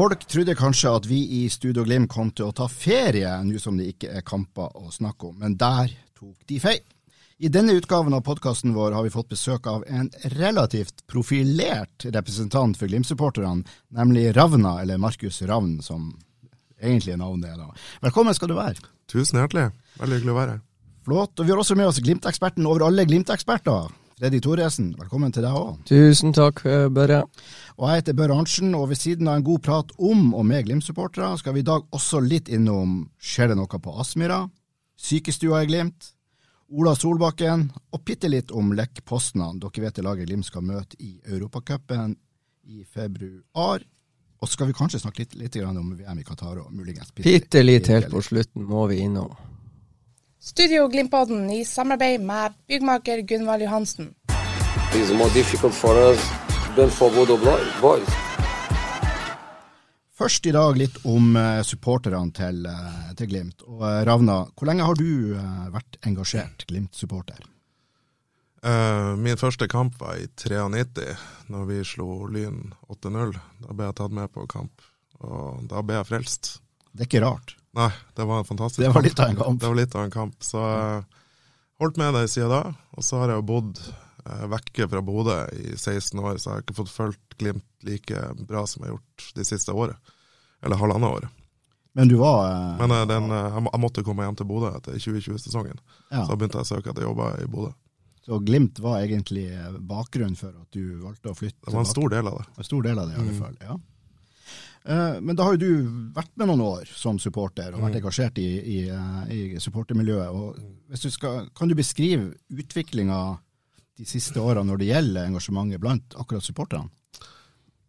Folk trodde kanskje at vi i Studio Glimt kom til å ta ferie, nå som det ikke er kamper å snakke om, men der tok de feil. I denne utgaven av podkasten vår har vi fått besøk av en relativt profilert representant for Glimt-supporterne, nemlig Ravna, eller Markus Ravn, som egentlig navnet er. da. Velkommen skal du være. Tusen hjertelig. Veldig hyggelig å være her. Flott. Og vi har også med oss Glimt-eksperten over alle Glimt-eksperter, Freddy Thoresen. Velkommen til deg òg. Tusen takk, eh, Børre. Og jeg heter Børre Arntzen, og ved siden av en god prat om og med Glimt-supportere, skal vi i dag også litt innom skjer det noe på Aspmyra, sykestua i Glimt, Ola Solbakken, og bitte litt om Lech Poznan. Dere vet det laget Glimt skal møte i Europacupen i februar. Og så skal vi kanskje snakke litt, litt grann om VM i Qatar og muligens Bitte litt helt på slutten må vi innom. Studio Glimpodden i samarbeid med byggmaker Gunvald Johansen. It's more difficult for us than for Bodo boys. Først i dag litt om eh, supporterne til, eh, til Glimt. Og eh, Ravna, hvor lenge har du vært engasjert Glimt-supporter? Eh, min første kamp var i 93, når vi slo Lyn 8-0. Da ble jeg tatt med på kamp, og da ble jeg frelst. Det er ikke rart. Nei, det var en fantastisk Det var kamp. litt av en kamp. Det var litt av en kamp. Så jeg holdt med deg siden da, og så har jeg jo bodd vekke fra Bodø i 16 år, så jeg har ikke fått fulgt Glimt like bra som jeg har gjort de siste året. Eller halvannet året. Men du var eh, Men eh, den, eh, jeg, måtte komme hjem til Bodø etter 2020-sesongen. ja. Så begynte jeg å søke etter jobber i Bodø. Så Glimt var egentlig eh, bakgrunnen for at du valgte å flytte? Det var en stor del av det. En stor del av det, i alle Mm. Ja. Eh, Men da har jo du vært med noen år som supporter, og vært Mm. engasjert i, i, eh, i supportermiljøet. Du skal, kan du beskrive utviklinga de siste årene når det gjelder engasjementet blant akkurat supporterne?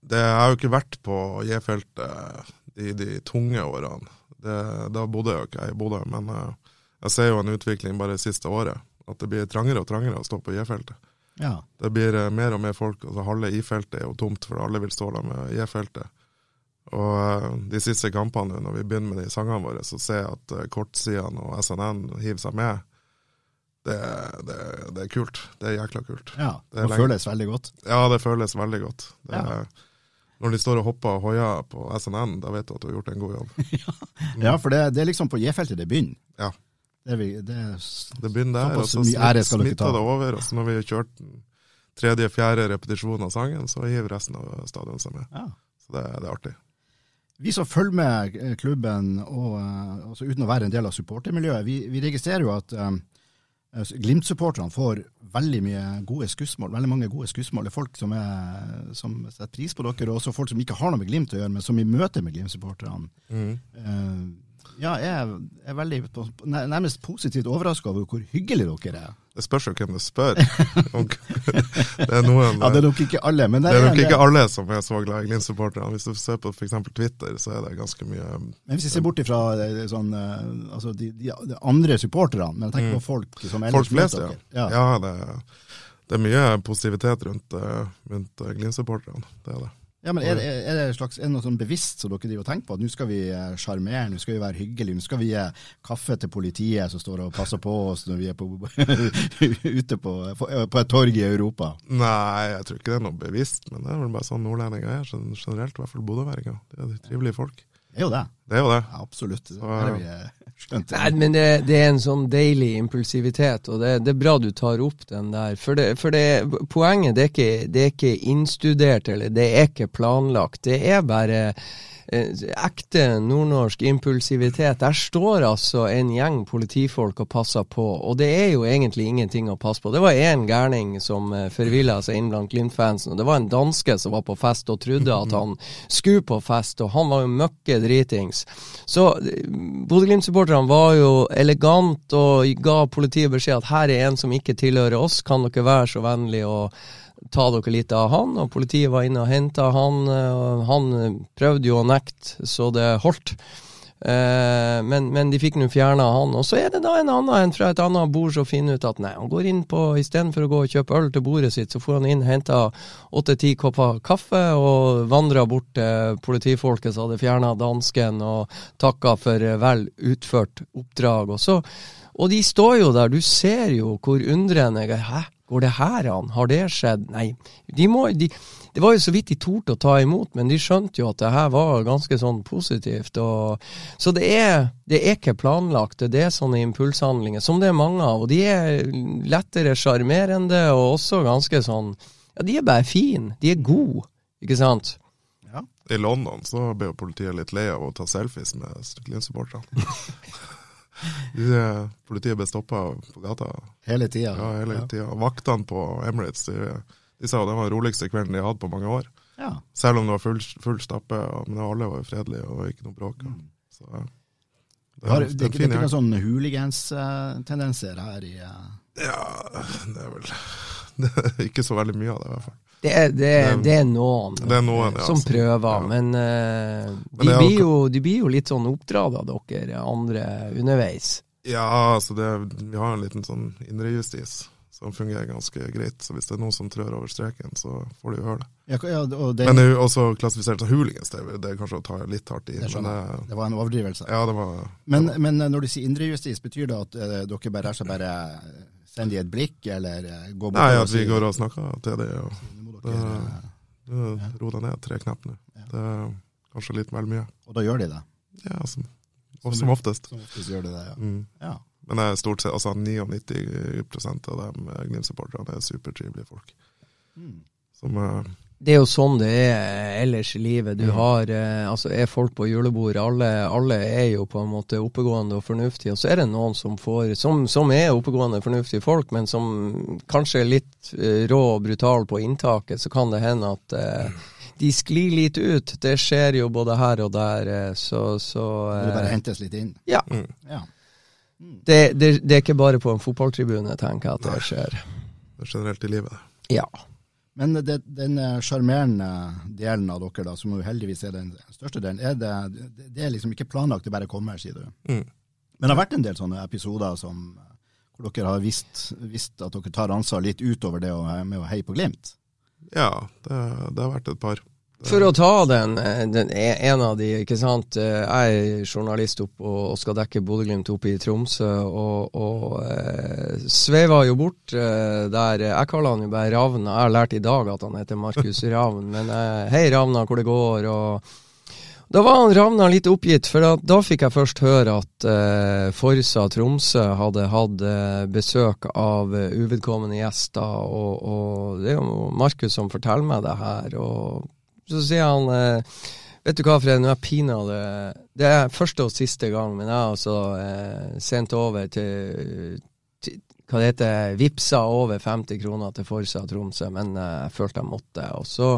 Det har jo ikke vært på J-feltet i de tunge årene. Det, da bodde jeg jo ikke jeg i Bodø, men eh, jeg ser jo en utvikling bare det siste året. At det blir trangere og trangere å stå på J-feltet. Ja. Det blir eh, mer og mer folk. altså Halve I-feltet er jo tomt, for alle vil stå der med J-feltet. Og eh, de siste kampene, når vi begynner med de sangene våre, så ser jeg at kortsidene og SNN hiver seg med. Det, det, det er kult. Det er jækla kult. ja. Det er Det føles veldig godt. Ja, det føles veldig godt. Det, Ja. Når de står og hopper og hoier på SNN, da vet du at du har gjort en god jobb. Ja, for det, det er liksom på J-feltet det begynner. Ja. Det er, vi- det er, Det begynner der, og så smitter det over. Og så når vi har kjørt tredje-fjerde repetisjonen av sangen, så hiver resten av stadion seg med. ja. Så det, det er artig. Vi som følger med eh, klubben, og, eh, altså uten å være en del av supportermiljøet, vi, vi registrerer jo at um, Glimt-supporterne får veldig mye gode skussmål. Veldig mange gode skussmål. Det er folk som, er, som setter pris på dere, og også folk som ikke har noe med Glimt å gjøre, men som i møte med Glimt-supporterne eh, ja, jeg er veldig nærmest positivt overraska over hvor hyggelig dere er. Det spørs jo hvem du spør. Det er noen Ja, Det er nok ikke alle, men det er nok ikke alle som er så glad i Glimt-supporterne. Hvis du ser på f.eks. Twitter, så er det ganske mye Men hvis vi ser bort ifra eh, sånn, eh, altså de, de, andre supporterne, men jeg tenker Mm. på folk som ellers Folk flest, ja. ja. Ja, det, det er mye positivitet rundt, eh, rundt Glimt-supporterne. Det er det. Ja, men er, er det slags, er det noe sånn bevisst som dere driver og tenker på? At nå skal vi eh, sjarmere, nå skal vi være hyggelige, nå skal vi gi kaffe til politiet som står og passer på oss når vi er på, ute på, på, på et torg i Europa? Nei, jeg tror ikke det er noe bevisst, men det er vel bare sånn nordlendinger er generelt, i hvert fall bodøværinger. De er trivelige folk. Det er jo det. Det er jo det. Ja, absolutt. Det er vi skjønte. Nei, men det, det er en sånn deilig impulsivitet, og det, det er bra du tar opp den der. For, det, for det, poenget det er, ikke, det er ikke innstudert, eller det er ikke planlagt. Det er bare eh, ekte nordnorsk impulsivitet. Der står altså en gjeng politifolk og passer på, og det er jo egentlig ingenting å passe på. Det var én gærning som eh, forvilla seg inn blant Glimt-fansen, og det var en danske som var på fest og trodde at han skulle på fest, og han var jo møkke dritings. Så eh, Bodø-Glimt-supporterne var jo elegant og ga politiet beskjed at her er en som ikke tilhører oss, kan dere være så vennlig å ta dere litt av han, og politiet var inne og henta han. og Han prøvde jo å nekte så det holdt. Eh, men, men, de fikk nå fjerna han. Og så er det da en annen en fra et annet bord som finner ut at nei, han går inn på istedenfor å gå og kjøpe øl til bordet sitt, så får han inn henta åtte-ti kopper kaffe og vandra bort til politifolket som hadde fjerna dansken, og takka for vel utført oppdrag. Og, så, og de står jo der, du ser jo hvor undrende jeg er. Hæ? Går det her an? Har det skjedd? Nei. De må, de, det var jo så vidt de torde å ta imot, men de skjønte jo at det her var ganske sånn positivt. Og, så det er, det er ikke planlagt. Det er sånne impulshandlinger, som det er mange av. Og de er lettere sjarmerende, og også ganske sånn Ja, de er bare fine. De er gode, ikke sant? Ja. I London så ble jo politiet litt lei av å ta selfies med Glimt-supporterne. Politiet ble stoppa på gata. Hele tida? Ja, hele ja. tida. Vaktene på Emirates de, de, sa det var den roligste kvelden de hadde på mange år. Ja. Selv om det var full, full stappe, men alle var fredelige og ikke noe bråk. Mm. Så, det, det, det, det er ikke noen sånne hooligans-tendenser her i uh... Ja, det er vel det er ikke så veldig mye av det, i hvert fall. Det er, det, det er, noen, det er noen ja, som altså. prøver, ja. men, uh, men de, blir jo, de, blir jo, litt sånn oppdratt av dere andre underveis. Ja, altså det, vi har en liten sånn indrejustis som fungerer ganske greit. Så hvis det er noen som trør over streken, så får de jo høre det. Ja, det men det er jo også klassifisert som hooligans, det, det er kanskje å ta litt hardt i. Det, men, det var en overdrivelse. Ja, det var, men, men, når du sier indrejustis, betyr det at uh, dere bare er så bare sender de et blikk, eller går bort Nei, at vi går og snakker til dem. Det, ro deg ned tre knapp nå. Det er kanskje litt vel mye. Og da gjør de det? Ja, som, som, som oftest. Som oftest gjør de det, ja. Mm. ja. Men det er stort sett, altså 99% av de Glimt-supporterne er supertrivelige folk. Mm. Som uh, det er jo sånn det er ellers i livet. Du har, eh, altså Er folk på julebord, alle, alle, er jo på en måte oppegående og fornuftige. Og så er det noen som får, som, som er oppegående og fornuftige folk, men som kanskje er litt eh, rå og brutal på inntaket. Så kan det hende at eh, de sklir litt ut. Det skjer jo både her og der. Eh, så, så eh, Det bare hentes litt inn? Ja. Mm. ja. Det, det, det, er ikke bare på en fotballtribune, tenker jeg at det skjer. Det er generelt i livet. Ja. Men det, den sjarmerende delen av dere, da, som jo heldigvis er den største delen, er det, det er liksom ikke planlagt, det bare kommer, sier du. Mm. Men det har vært en del sånne episoder som, hvor dere har visst, visst, at dere tar ansvar litt utover det med å heie på Glimt? Ja, det, det har vært et par. For å ta den, eh, den, e, en av de, ikke sant. Eh, jeg er journalist opp og skal dekke Bodø-Glimt oppe i Tromsø, og, og eh, sveiva jo bort eh, der Jeg kaller han jo bare Ravna. Jeg har lært i dag at han heter Markus Ravn, men eh, hei Ravna, hvor det går. og da var han Ravna litt oppgitt, for da fikk jeg først høre at eh, Forsa Tromsø hadde hatt eh, besøk av eh, uvedkommende gjester, og, og det er jo Markus som forteller meg det her. og så sier han eh, Vet du hva, Fred, nå er pinadø Det er første og siste gang, men jeg har altså eh, sendt over til, til hva det heter, vippsa over 50 kroner til Forsa Tromsø, men eh, jeg følte jeg måtte. Og så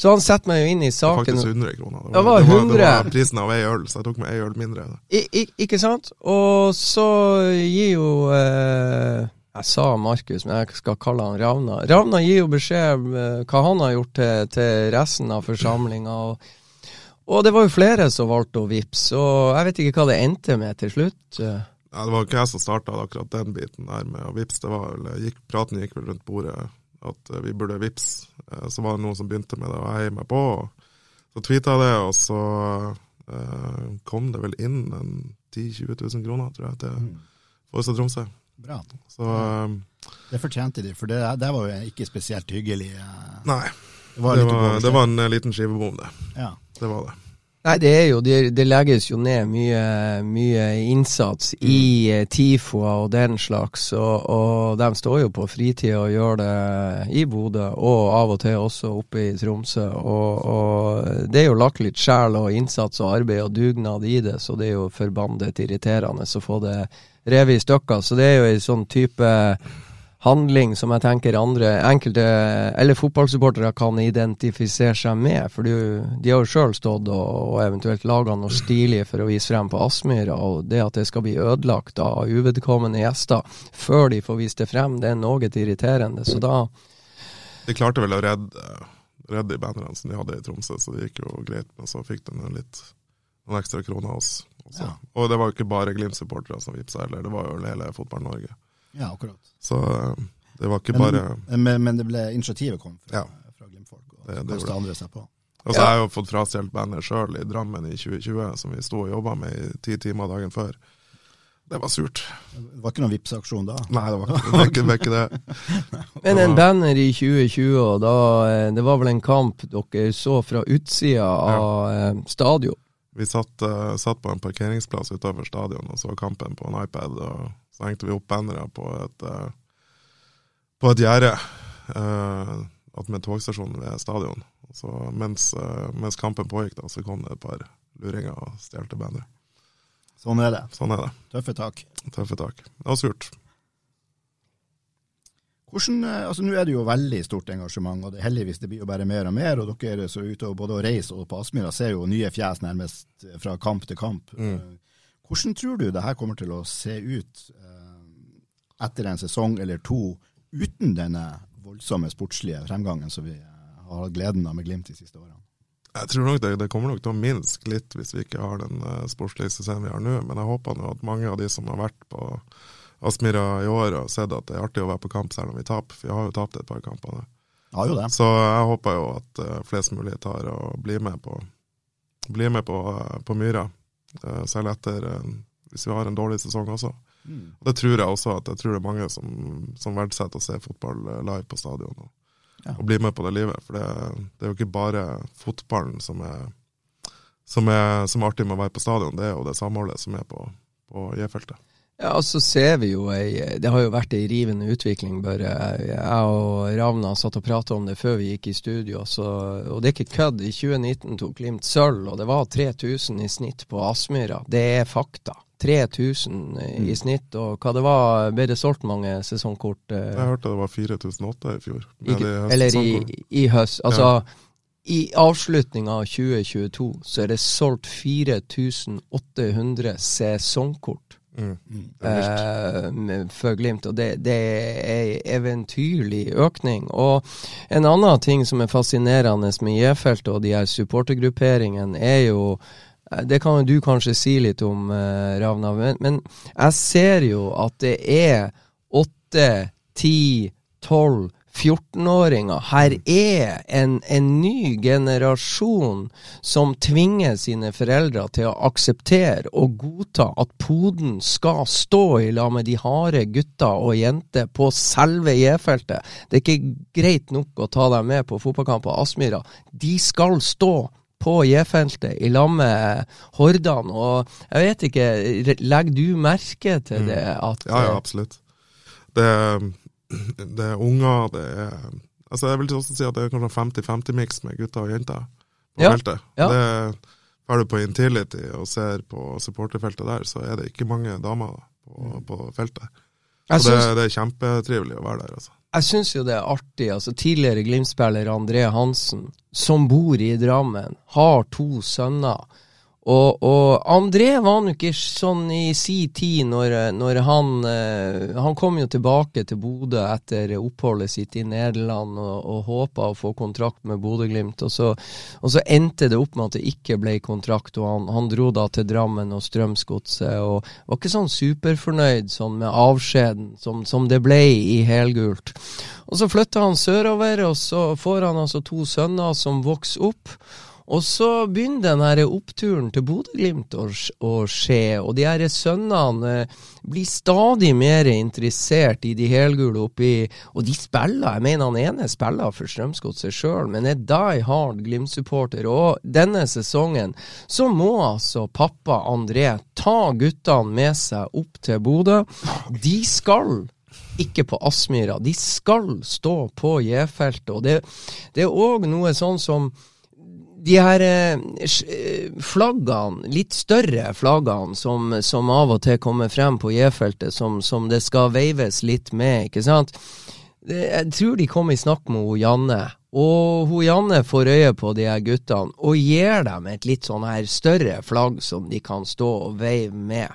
så han setter meg jo inn i saken. Det var Faktisk 100 kroner. Det var, det var, 100. Det var prisen av ei øl, så jeg tok med ei øl mindre. I, I, ikke sant? Og så gir jo eh, jeg sa Markus, men jeg skal kalle han Ravna. Ravna gir jo beskjed om hva han har gjort til, til resten av forsamlinga. Og, og, det var jo flere som valgte å vippse, og jeg vet ikke hva det endte med til slutt. Ja, det var ikke jeg som starta akkurat den biten der med å vippse. Det var vel, gikk, praten gikk vel rundt bordet at uh, vi burde vippse. Uh, så var det noen som begynte med det, og jeg heiv meg på. Så tweeta jeg det, og så kom det vel inn en 10 000-20 000 kroner, tror jeg, til Forestad Forsa Tromsø. Bra. Så, um, det fortjente de, for det, det, var jo ikke spesielt hyggelig. Nei. Det var, det var, det var en liten skivebom, det. Ja. Det var det. Nei, det er jo Det, det legges jo ned mye, mye innsats mm. i eh, TIFO og den slags, og, og de står jo på fritida og gjør det i Bodø, og av og til også oppe i Tromsø. Og, og det er jo lagt litt sjel og innsats og arbeid og dugnad i det, så det er jo forbandet irriterende å få det revet i stykker. Så det er jo ei sånn type handling som jeg tenker andre enkelte, eller fotballsupportere kan identifisere seg med. For de, de har jo sjøl stått og, og, eventuelt laga noe stilig for å vise frem på Aspmyra, og det at det skal bli ødelagt av uvedkommende gjester før de får vist det frem, det er noe irriterende. Så da De klarte vel å redde, redde de bannerne som de hadde i Tromsø, så det gikk jo greit. Men så fikk de litt noen ekstra kroner av oss. Ja. Og det var jo ikke bare Glimt-supportere som vippsa heller, det var jo hele Fotball-Norge. Ja, akkurat. Så eh, det var ikke men, bare men, men, det ble initiativet kom fra, ja. fra Glimt-folk, og det, det andre seg på. Og så har jeg jo fått frastjålet bandet sjøl i Drammen i 2020, som vi sto og jobba med i ti timer dagen før. Det var surt. Det var ikke noen Vipps-aksjon da? Nei, det var ikke, det var ikke, det, var ikke det. Men en banner i 2020, og da, eh, det var vel en kamp dere så fra utsida av ja. Eh, stadion? Vi satt, uh, satt, på en parkeringsplass utenfor stadion og så kampen på en iPad. og Så hengte vi opp bannere på et, uh, på et gjerde uh, med togstasjonen ved stadion. Så mens, uh, mens, kampen pågikk, da, så kom det et par luringer og stjal bannere. Sånn er det. Sånn er det. Tøffe tak. Tøffe tak. Det var surt. Hvordan, eh, altså Nå er det jo veldig stort engasjement, og det, heldigvis det blir jo bare mer og mer. og Dere er så ute og både å reise og på Aspmyra ser jo nye fjes nærmest fra kamp til kamp. Mm. Eh, hvordan tror du det her kommer til å se ut eh, etter en sesong eller to uten denne voldsomme sportslige fremgangen som vi har hatt gleden av med Glimt de siste årene? Jeg tror nok det, det kommer nok til å minske litt hvis vi ikke har den sportslige sesongen vi har nå, men jeg håper nå at mange av de som har vært på Aspmyra i år og sett at det er artig å være på kamp selv om vi taper. Vi har jo tapt et par kamper. Ja, jo det. Så jeg håper jo at uh, flest mulig tar og blir med på, blir med på, uh, på Myra. Uh, selv etter hvis vi har en dårlig sesong også. Mm. Og Det tror jeg også at jeg tror det er mange som, som verdsetter å se fotball live på stadion. Og, ja. og bli med på det livet. For det, det, er jo ikke bare fotballen som er, som er, som er artig med å være på stadion, det er jo det samholdet som er på, på J-feltet. Ja, og så ser vi jo ei Det har jo vært ei rivende utvikling, bare. Jeg og Ravna satt og prata om det før vi gikk i studio, så, og det er ikke kødd. I 2019 tok Glimt sølv, og det var 3000 i snitt på Aspmyra. Det er fakta. 3000 i mm. snitt, og hva det var, ble det solgt mange sesongkort? Eh? Jeg hørte det var 4008 i fjor. I, eller i, i, høst. Altså, ja. i avslutninga av 2022 så er det solgt 4800 sesongkort. Mm. Uh, for Glimt, og det, det er eventyrlig økning. Og en annen ting som er fascinerende med J-feltet og de her supportergrupperingene, er jo eh, det kan jo du kanskje si litt om, uh, Ravna, men, men, jeg ser jo at det er åtte, ti, tolv 14-åringer. Her er en, en, ny generasjon som tvinger sine foreldre til å akseptere og godta at poden skal stå i lag med de harde gutta og jenter på selve J-feltet. Det er ikke greit nok å ta dem med på fotballkamp på Aspmyra. De skal stå på J-feltet i lag med hordene. Og jeg vet ikke, legger du merke til mm. det? At, ja, ja, absolutt. Det det er unger, det er Altså Jeg vil også si at det er kanskje 50-50-miks med gutter og jenter på ja. feltet. Ja. Det er du på Intility og ser på supporterfeltet der, så er det ikke mange damer på, på feltet. Så det, det, er kjempetrivelig å være der. altså. Jeg syns jo det er artig. altså Tidligere Glimt-spiller André Hansen, som bor i Drammen, har to sønner og, og, André var nå ikke sånn i si tid når, når han eh, Han kom jo tilbake til Bodø etter oppholdet sitt i Nederland og, og håpa å få kontrakt med Bodø-Glimt. Og, og, så endte det opp med at det ikke ble kontrakt, og han, han dro da til Drammen og Strømsgodset. Og var ikke sånn superfornøyd sånn med avskjeden som, som det ble i helgult. Og så flytta han sørover, og så får han altså to sønner som vokser opp. Og så begynner den her oppturen til Bodø-Glimt å, å, skje, og de her sønnene eh, blir stadig mer interessert i de helgule oppi Og de spiller, jeg mener han ene spiller for Strømsgodset sjøl, men er die hard Glimt-supporter. Og denne sesongen så må altså pappa André ta guttene med seg opp til Bodø. De skal ikke på Aspmyra. De skal stå på J-feltet. Og det, det er òg noe sånn som de her eh, eh, flaggene, litt større flaggene, som, som, av og til kommer frem på J-feltet, som, som, det skal veives litt med, ikke sant. Jeg tror de kom i snakk med hun Janne, og hun Janne får øye på de her guttene og gir dem et litt sånn her større flagg som de kan stå og veive med.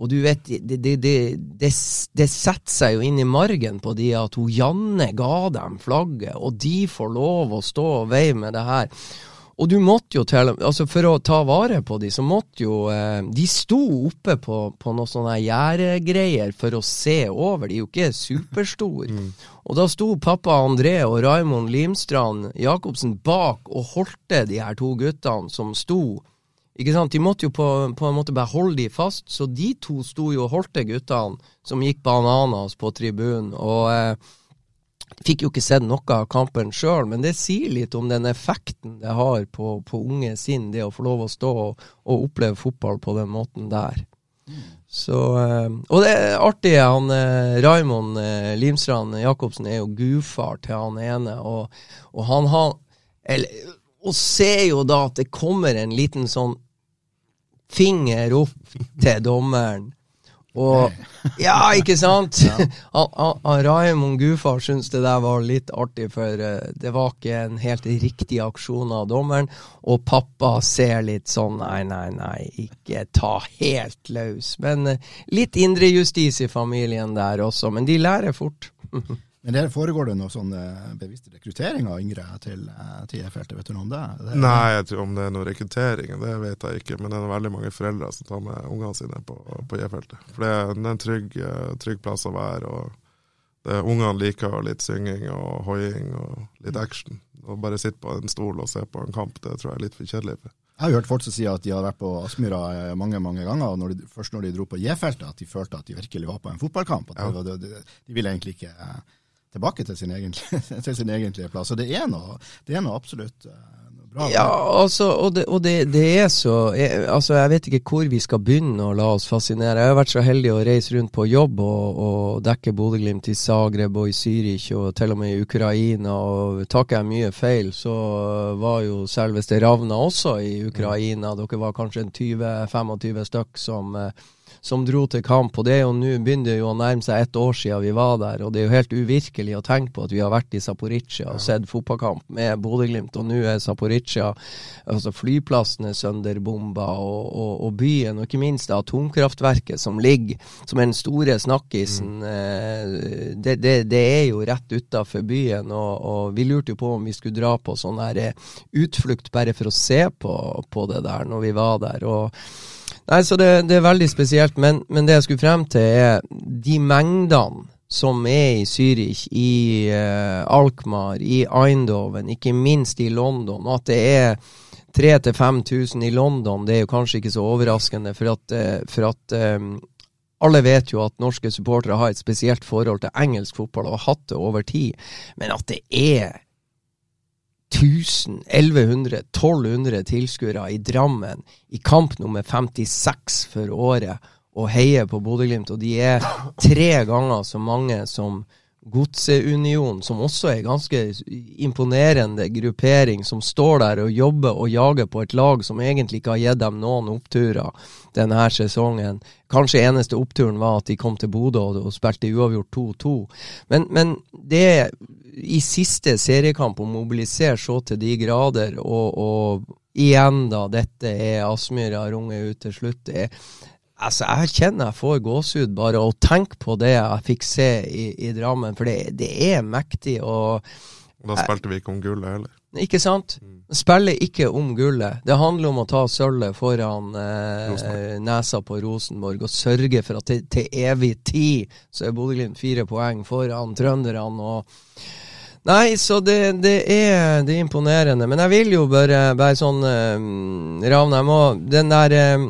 Og du vet, det, det, det, det, setter seg jo inn i margen på de at hun Janne ga dem flagget, og de får lov å stå og veive med det her. Og du måtte jo til altså For å ta vare på de, så måtte jo eh, De sto oppe på, på noen sånne gjerdegreier for å se over. De er jo ikke superstore. Mm. Og da sto pappa André og Raimond Limstrand Jacobsen bak og holdte de her to guttene som sto. Ikke sant? De måtte jo på, på en måte bare holde de fast, så de to sto jo og holdte guttene som gikk bananas på tribunen. Og eh, Fikk jo ikke sett noe av kampen sjøl, men det sier litt om den effekten det har på, på unge sinn, det å få lov å stå og, og oppleve fotball på den måten der. Så, eh, og det er artig, han eh, Raymond eh, Limstrand Jacobsen er jo gudfar til han ene, og, og han har Og ser jo da at det kommer en liten sånn finger opp til dommeren og Ja, ikke sant? ja. Raymond Gufar syntes det der var litt artig, for uh, det var ikke en helt riktig aksjon av dommeren. Og pappa ser litt sånn nei, nei, nei, ikke ta helt løs. Men uh, litt indrejustis i familien der også. Men de lærer fort. Men der foregår det noe sånn eh, bevisst rekruttering av yngre til, eh, til E-feltet, vet du noe om det? det Nei, jeg tror om det er noe rekruttering, det vet jeg ikke. Men det er veldig mange foreldre som tar med ungene sine på, på E-feltet. For det er, en trygg, eh, trygg, plass å være. og Ungene liker litt synging og hoiing og litt action. Å bare sitte på en stol og se på en kamp, det tror jeg er litt for kjedelig. Jeg har hørt folk som sier at de har vært på Aspmyra mange mange ganger, og når de, først når de dro på J-feltet, at de følte at de virkelig var på en fotballkamp. At ja. de, de, de ville egentlig ikke tilbake til sin, egentlige, til sin egentlige plass. Og det er noe, det er noe absolutt noe bra. Ja, altså, og, det, og det, det, er så jeg, altså, jeg vet ikke hvor vi skal begynne å la oss fascinere. Jeg har vært så heldig å reise rundt på jobb og, og dekke Bodø-Glimt i Zagreb og i Zürich og til og med i Ukraina. Og takker jeg mye feil, så var jo selveste Ravna også i Ukraina. Dere var kanskje en 20-25 stykk som uh, som dro til kamp. Og det er jo nå begynner jo å nærme seg ett år siden vi var der, og det er jo helt uvirkelig å tenke på at vi har vært i Zaporizjzja og sett fotballkamp med Bodø-Glimt, og nå er Zaporizjzja altså flyplassen er sønderbomba, og, og, og, byen, og ikke minst atomkraftverket som ligger som er den store snakkisen, mm. Eh, det, det, det, er jo rett utafor byen, og, og, vi lurte jo på om vi skulle dra på sånn her eh, utflukt bare for å se på, på det der når vi var der. og Nei, så det, det er veldig spesielt. Men, men, det jeg skulle frem til, er de mengdene som er i Zürich, i uh, Alkmaar, i Eindhoven, ikke minst i London. At det er 3000-5000 i London, det er jo kanskje ikke så overraskende. For at, uh, for at um, alle vet jo at norske supportere har et spesielt forhold til engelsk fotball og har hatt det over tid. Men at det er 1000, 1100, 1200 tilskuere i Drammen i kamp nummer 56 for året og heier på Bodø-Glimt. Og de er tre ganger så mange som Godseunion, som også er en ganske imponerende gruppering, som står der og jobber og jager på et lag som egentlig ikke har gitt dem noen oppturer denne sesongen. Kanskje eneste oppturen var at de kom til Bodø og, spilte uavgjort 2-2. Men, men det i siste seriekamp å mobilisere så til de grader, og, og igjen, da, dette er Aspmyra runget ut til slutt. Det, altså, Jeg kjenner jeg får gåsehud bare å tenke på det jeg fikk se i, i Drammen, for det, det, er mektig. Og, da spilte vi ikke om gullet heller. Ikke sant? Mm. Spiller ikke om gullet. Det handler om å ta sølvet foran eh, nesa på Rosenborg og sørge for at til, til evig tid så er Bodø-Glimt fire poeng foran trønderne. og Nei, så det, det, er, det, er, imponerende. Men jeg vil jo bare, bare sånn eh, Ravn, jeg må Den der uh,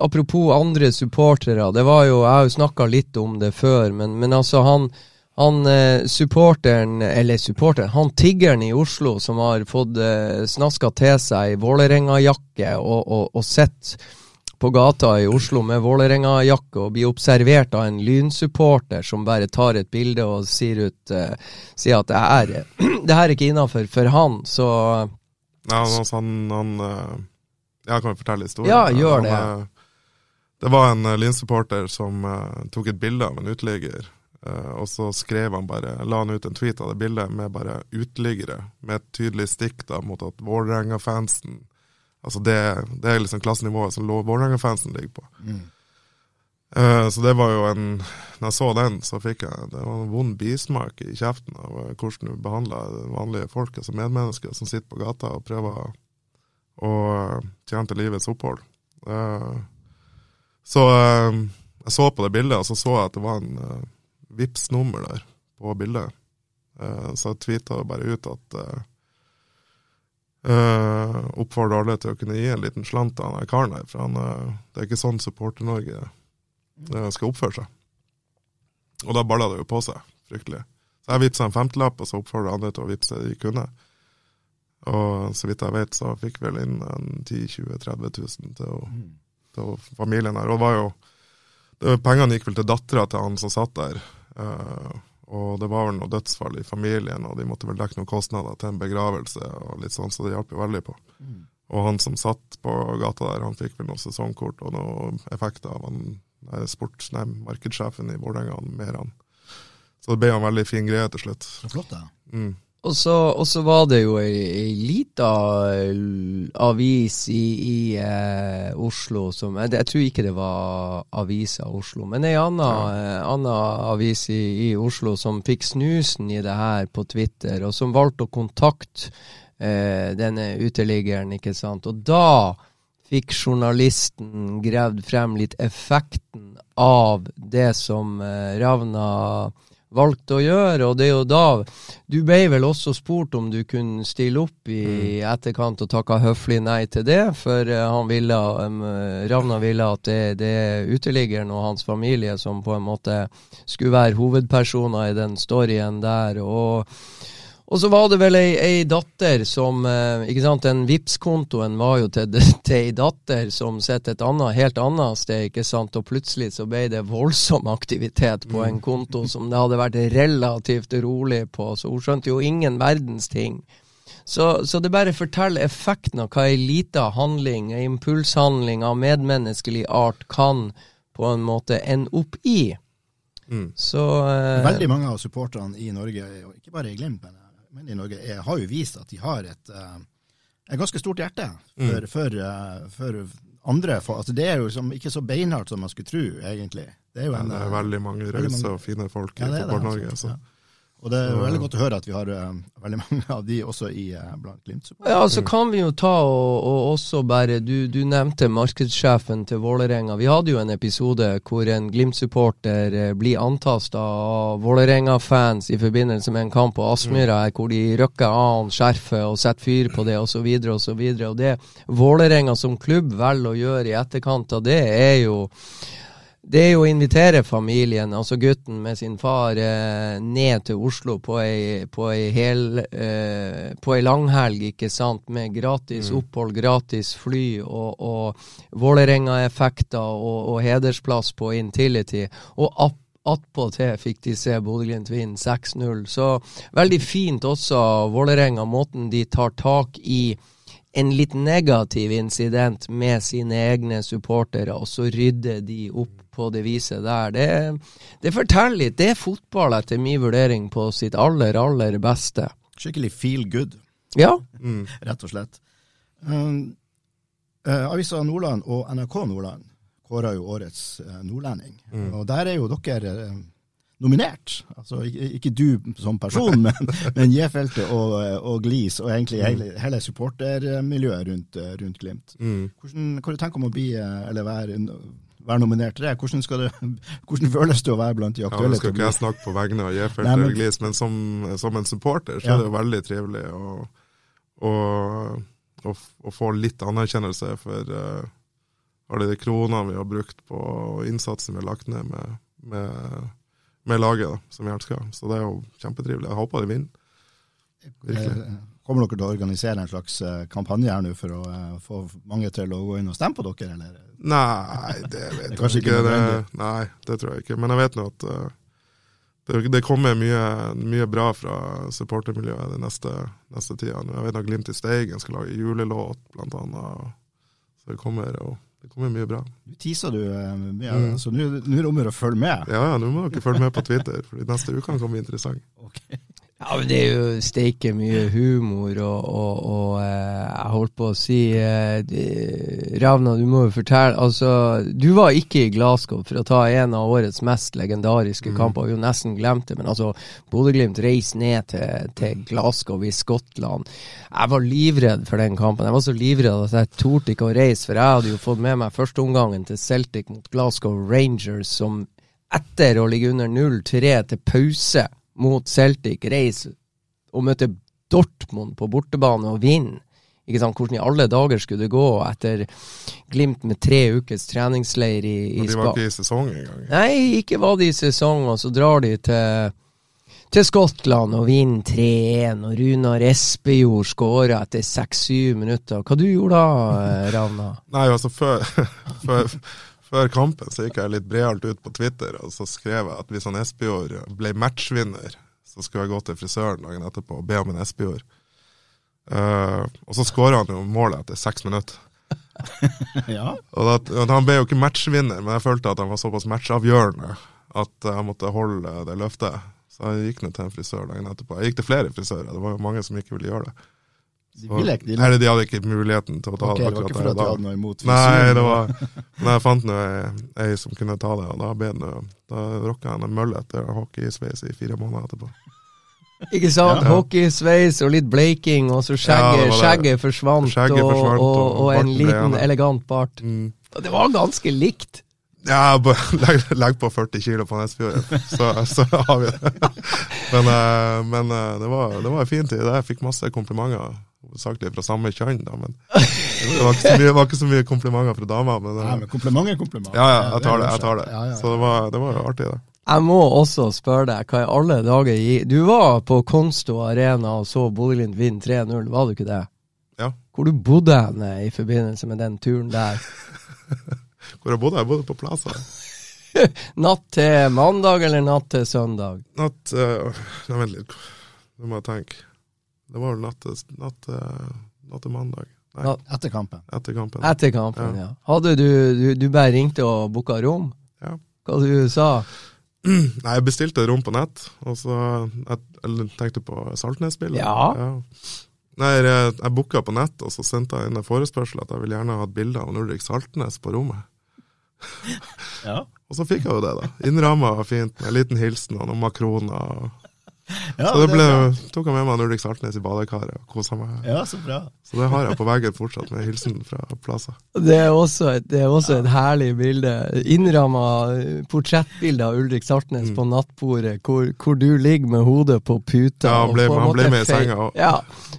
Apropos andre supportere. Det var jo Jeg har jo snakka litt om det før, men, men altså han han uh, supporteren, eller supporteren, han tiggeren i Oslo som har fått uh, snaska til seg Vålerenga-jakke og, og, og sett på gata i Oslo med Vålerenga-jakke og blir observert av en lynsupporter som bare tar et bilde og sier, ut, uh, sier at det er, det her er ikke innafor for han, så Nei, han, han uh, Jeg kan jo fortelle historien. Ja, gjør det. Han, uh, det var en lynsupporter som tok et bilde av en uteligger. og så skrev han bare, la han ut en tweet av det bildet med bare uteliggere, med et tydelig stikk da mot at Vålerenga-fansen Altså det, det er liksom klassenivået som Vålerenga-fansen ligger på. Mm. Uh, så det var jo en Når jeg så den, så fikk jeg det var en vond bismak i kjeften av hvordan du behandler vanlige folk, altså medmennesker som sitter på gata og prøver å tjene til livets opphold. Uh, så uh, jeg så på det bildet, og så så jeg at det var en uh, vips nummer der på bildet. så jeg tweeta bare ut at Uh, oppfordrer alle til å kunne gi en liten slant til han karen her, for han, uh, det er ikke sånn Supporter-Norge uh, skal oppføre seg. Og da balla det jo på seg, fryktelig. Så jeg vippsa en femtelapp, og så oppfordra andre til å vippse det de kunne. Og så vidt jeg vet, så fikk vi vel inn en 10 20 30 000 til, å, mm. Til familien der. Og det var jo det, Pengene gikk vel til dattera til han som satt der. Uh, og det var vel noe dødsfall i familien, og de måtte vel dekke noen kostnader til en begravelse, og litt sånn, så det hjalp jo veldig på. Mm. Og han som satt på gata der, han fikk vel noe sesongkort og noe effekter av han nei, sport, nei, markedssjefen i Vålerenga, Meran. Så det ble en veldig fin greie til slutt. Flott, da. Mm. Og så, og så, var det jo ei, ei lita avis i, i eh, Oslo som jeg, jeg, tror ikke det var Avisa Oslo, men ei anna, ja. anna avis i, i, Oslo som fikk snusen i det her på Twitter, og som valgte å kontakte eh, denne uteliggeren, ikke sant. Og da fikk journalisten gravd frem litt effekten av det som eh, Ravna valgte å gjøre. Og det er jo da Du ble vel også spurt om du kunne stille opp i mm. etterkant og takka høflig nei til det, for uh, han ville, um, Ravna ville at det, det er uteliggeren og hans familie som på en måte skulle være hovedpersoner i den storyen der. og og så var det vel ei, ei datter som eh, ikke sant, Den Vipps-kontoen var jo til, til ei datter som sitter et annet, helt annet sted, ikke sant, og plutselig så ble det voldsom aktivitet på en konto som det hadde vært relativt rolig på, så hun skjønte jo ingen verdens ting. Så, så det bare forteller effekten av hva ei lita handling, ei impulshandling av medmenneskelig art, kan på en måte ende opp i. Mm. Så uh, Veldig mange av supporterne i Norge, ikke bare i Glimt, men menn i Norge er, har jo vist at de har et, uh, et ganske stort hjerte for, mm. for, for andre. For, altså det er jo som, ikke så beinhardt som man skulle tro, egentlig. Det er jo en, ja, det er veldig mange rause og fine folk i Fotball-Norge. Altså. Ja. Og det er veldig godt å høre at vi har uh, veldig mange av de også i uh, blant glimt Ja, så kan vi jo ta og, og også bare du, du, nevnte markedssjefen til Vålerenga. Vi hadde jo en episode hvor en Glimt-supporter uh, blir antasta av Vålerenga-fans i forbindelse med en kamp på Aspmyra, mm. hvor de røkker av skjerfet og setter fyr på det osv. osv. Og, og det Vålerenga som klubb velger å gjøre i etterkant av det, er jo det er jo å invitere familien, altså gutten med sin far, eh, ned til Oslo på ei, på ei, hel, eh, på ei langhelg, ikke sant, med gratis mm. opphold, gratis fly og, og Vålerenga-effekter og, og, hedersplass på Intility. Og app Attpåtil fikk de se Bodø-Glimt vinne 6-0. Så veldig fint også Vålerenga, måten de tar tak i en litt negativ incident med sine egne supportere, og så rydder de opp på det viset der. Det, det forteller litt. Det er fotball, etter min vurdering, på sitt aller, aller beste. Skikkelig feel good, ja. Mm. rett og slett. Um, uh, Avisa Nordland og NRK Nordland kåra jo årets uh, nordlending. Mm. Og der er jo dere uh, nominert. Altså ikke, du som person, men, men J-feltet og, og, Glis, og egentlig mm. hele, hele supportermiljøet rundt, rundt Glimt. Mm. Hvordan, hva du tenker om å bli, eller være være nominert til det. Hvordan, det, hvordan føles det å være blant de aktuelle? Ja? Nå skal ikke jeg snakke på vegne av men- eller Glis, men som, som en supporter så Ja. er det veldig trivelig å, å, å, å få litt anerkjennelse for uh, alle de kronene vi har brukt på innsatsen vi har lagt ned med, med, med laget, da, som vi elsker. Så det er jo kjempetrivelig. Jeg håper de vinner. Virkelig. Kommer dere til å organisere en slags eh, kampanje her nå for å eh, få mange til å gå inn og stemme på dere, eller? Nei, det vet jeg ikke. det, nei, det tror jeg ikke. Men jeg vet nå at eh, det, det kommer mye, mye bra fra supportermiljøet den neste, neste tida. Jeg vet at Glimt i Steigen skal lage julelåt, blant annet. Så det kommer, og, det kommer mye bra. Du teaser du mye, Mm. så nå nå er det om å følge med. Ja, ja, nå må dere følge med på Twitter, for neste uke kan komme interessant. Ja, men Det er jo steike mye humor, og, og, og eh, jeg holdt på å si eh, Ravna, du må jo fortelle Altså, du var ikke i Glasgow for å ta en av årets mest legendariske kamper. Vi jo nesten glemt det, men altså, Bodø-Glimt reiste ned til, til Glasgow i Skottland. Jeg var livredd for den kampen. Jeg var så livredd at jeg torde ikke å reise, for jeg hadde jo fått med meg førsteomgangen til Celtic mot Glasgow Rangers, som etter å ligge under 0-3 til pause mot Celtic reise og møte Dortmund på bortebane og vinne. Ikke sant? Hvordan i alle dager skulle det gå etter Glimt med tre ukers treningsleir i, i Og de var ikke i sesong engang. Nei, ikke var de i sesong, og så drar de til, til Skottland og vinner 3-1, og Runar Espejord skårer etter 6-7 minutter. Hva du gjorde da, Ravna? Nei, altså før, før, før kampen så gikk jeg litt bredalt ut på Twitter, og så skrev jeg at hvis han Espejord ble matchvinner, så skulle jeg gå til frisøren dagen etterpå og be om en Espejord. Uh, og så skåra han jo målet etter seks minutter. ja. Og da, Han ble jo ikke matchvinner, men jeg følte at han var såpass matchavgjørende at jeg måtte holde det løftet. Så jeg gikk ned til en frisør dagen etterpå. Jeg gikk til flere frisører, det var jo mange som ikke ville gjøre det. De ville ikke- de- Nei, de hadde ikke muligheten til å ta Ok, det det var ikke fordi de hadde noe imot Nei, det var Men jeg fant nå ei, ei som kunne ta det, og da ble det Da rocka jeg en mølle etter hockeysveis i fire måneder etterpå. Ikke sant? Ja. Hockeysveis og litt bleiking, og så skjegget, ja, skjegget forsvant, Skjegget forsvant, og, og og en liten, ble elegant bart. Mm. Det var ganske likt. Ja, legg, legg på 40 kilo på Nesfjorden, så, så har vi det. Men, eh, men eh, det, var, det var en fin tid. Jeg fikk masse komplimenter, hovedsakelig fra samme kjønn, da, men det var ikke så mye, var ikke så mye komplimenter fra dama. Men, eh, Nei, men kompliment er kompliment. ja, ja, jeg tar det. jeg tar det. Ja, ja, ja. Så det var, det var jo artig, det. Jeg må også spørre deg, hva i alle dager gi Du var på Konsto Arena og så Bodø-Glimt vinne 3-0, var du ikke det? Ja. Hvor du bodde henne i forbindelse med den turen der? Hvor jeg bodde? Jeg bodde på Plaza. Natt til mandag eller natt til søndag? Natt uh, Nei, vent litt. Nå må jeg tenke. Det var vel natt til mandag. Nei, Etter kampen. etter kampen. Etter kampen, Ja. ja. Hadde du, du Du bare ringte og booka rom? Ja. Hva du sa Nei, jeg bestilte rom på nett, og så jeg, eller tenkte på Saltnes-bildet. Ja. Nei, jeg, jeg booka på nett, og så sendte jeg inn en forespørsel at jeg vil gjerne ha et bilde av Ulrik Saltnes på rommet. Ja. Og så fikk jeg jo det, da. Innramma fint, med en liten hilsen og noen makroner. og- Ja, så det ble, tok jeg med meg en Ulrik Saltnes i badekaret og kosa meg. Ja, så bra. Så det har jeg på veggen fortsatt, med hilsen fra Plaza. Det er også et, det er også et herlig bilde. Innramma portrettbilde av Ulrik Saltnes på nattbordet, hvor, hvor du ligger med hodet på puta. Ja, han og ble- på en han ble med i senga også. Ja.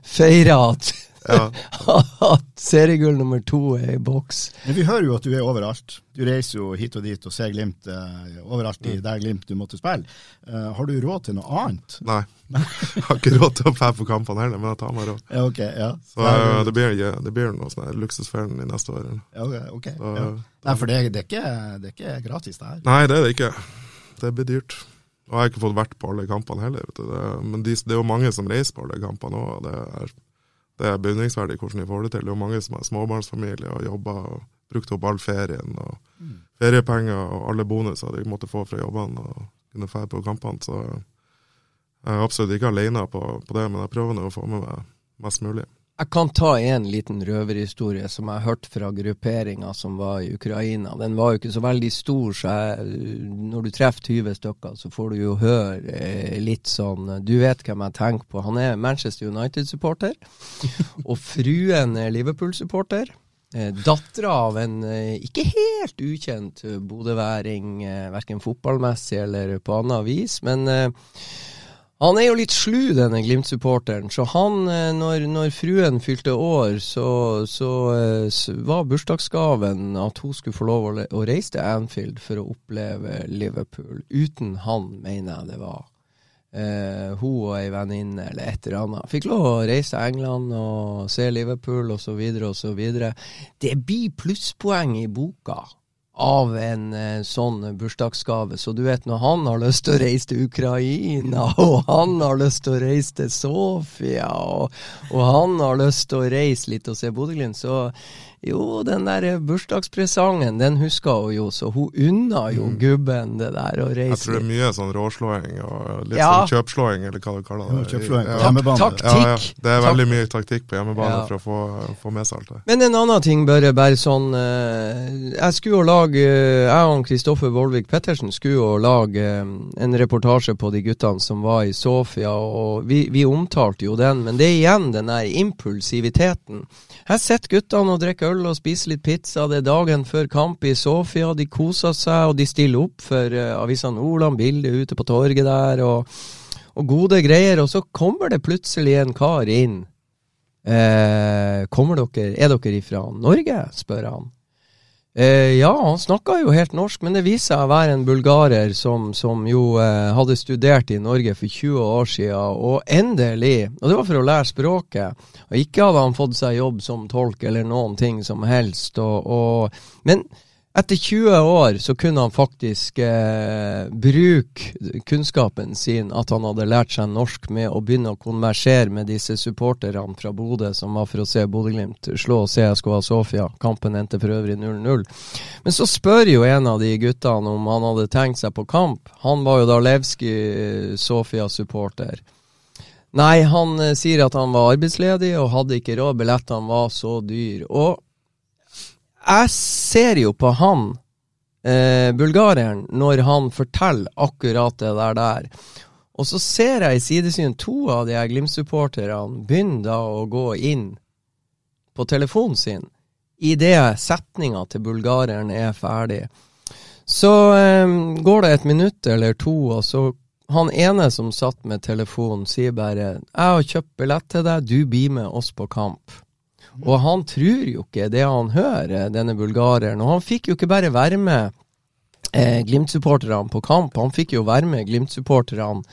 feira at, Ja. at seriegull nummer to er i boks. Men vi hører jo at du er overalt. Du reiser jo hit og dit og ser Glimt eh, overalt Mm. i der Glimt du måtte spille. Eh, har du råd til noe annet? Nei. Jeg har ikke råd til å dra på kampene heller, men jeg tar meg råd. Ja, ok, ja. Så eh, det blir, det blir noe sånn her luksusferien i neste år. eller? Ja, ok, okay. Så, ja. Nei, for det, det, er ikke, det er ikke gratis, det her. Nei, det er det ikke. Det blir dyrt. Og jeg har ikke fått vært på alle kampene heller. Vet du. Det, men de, det er jo mange som reiser på alle kampene òg. Det er, er beundringsverdig hvordan de får det til. Det er jo mange som er småbarnsfamilie og jobber og brukt opp all ferien og feriepenger og alle bonuser de måtte få fra jobbene og kunne dra på kampene. Så jeg er absolutt ikke alene på, på det, men jeg prøver nå å få med meg mest mulig. Jeg kan ta en liten røverhistorie som jeg hørte fra grupperinga som var i Ukraina. Den var jo ikke så veldig stor, så jeg, når du treffer 20 stykker, så får du jo høre eh, litt sånn Du vet hvem jeg tenker på. Han er Manchester United-supporter, og fruen er Liverpool-supporter. Eh, Dattera av en eh, ikke helt ukjent eh, bodøværing, eh, verken fotballmessig eller på annet vis. Men eh, han er jo litt slu, denne Glimt-supporteren. Så han, eh, når, når fruen fylte år, så, så så, var bursdagsgaven at hun skulle få lov å reise til Anfield for å oppleve Liverpool. Uten han, mener jeg det var. Eh, hun og ei venninne eller et eller annet. Fikk lov å reise til England og se Liverpool osv. osv. Det blir plusspoeng i boka av en eh, sånn bursdagsgave. Så du vet, når han har lyst til å reise til Ukraina, og han har lyst til å reise til Sofia, og, og han har lyst til å reise litt og se Bodø-Glimt, så jo, den der bursdagspresangen, den husker hun jo, så hun unna jo gubben det der å reise Jeg tror det er mye sånn råslåing og litt Ja. sånn kjøpslåing, eller hva du kaller det. Kjøpslåing på Ja. hjemmebane. Taktikk. Ja, ja. Det er veldig mye taktikk på hjemmebane Ja. for å få, få med seg alt det. Men en annen ting, Børre, bare sånn eh, Jeg skulle jo lage eh, Jeg og Kristoffer Vollvik Pettersen skulle jo lage eh, en reportasje på de guttene som var i Sofia, og vi, vi omtalte jo den, men det er igjen den der impulsiviteten. Her sitter guttene og drikker øl og spiser litt pizza, det er dagen før kamp i Sofia, de koser seg, og de stiller opp for uh, Avisa Nordland, bildet ute på torget der, og, og gode greier, og så kommer det plutselig en kar inn. Eh, kommer dere, er dere ifra Norge, spør han. Eh, ja, han snakka jo helt norsk, men det viser seg å være en bulgarer som, som jo eh, hadde studert i Norge for 20 år siden, og endelig Og det var for å lære språket. Og ikke hadde han fått seg jobb som tolk eller noen ting som helst. Og, og, men etter 20 år så kunne han faktisk eh, bruke kunnskapen sin, at han hadde lært seg norsk, med å begynne å konversere med disse supporterne fra Bodø som var for å se Bodø-Glimt slå CSKA Sofia. Kampen endte for øvrig 0-0. Men så spør jo en av de guttene om han hadde tenkt seg på kamp. Han var jo da Levski eh. Nei, han eh, sier at han var arbeidsledig og hadde ikke råd. Billettene var så dyr. Og jeg ser jo på han, eh, bulgareren, når han forteller akkurat det der der. Og så ser jeg i sidesyn to av de her Glimt-supporterne begynner da å gå inn på telefonen sin idet setninga til bulgareren er ferdig. Så eh, går det et minutt eller to, og så han ene som satt med telefonen, sier bare 'Jeg har kjøpt billett til deg, du blir med oss på kamp'. Og han tror jo ikke det han hører, denne bulgareren. Og han fikk jo ikke bare være med eh, Glimt-supporterne på kamp, han fikk jo være med Glimt-supporterne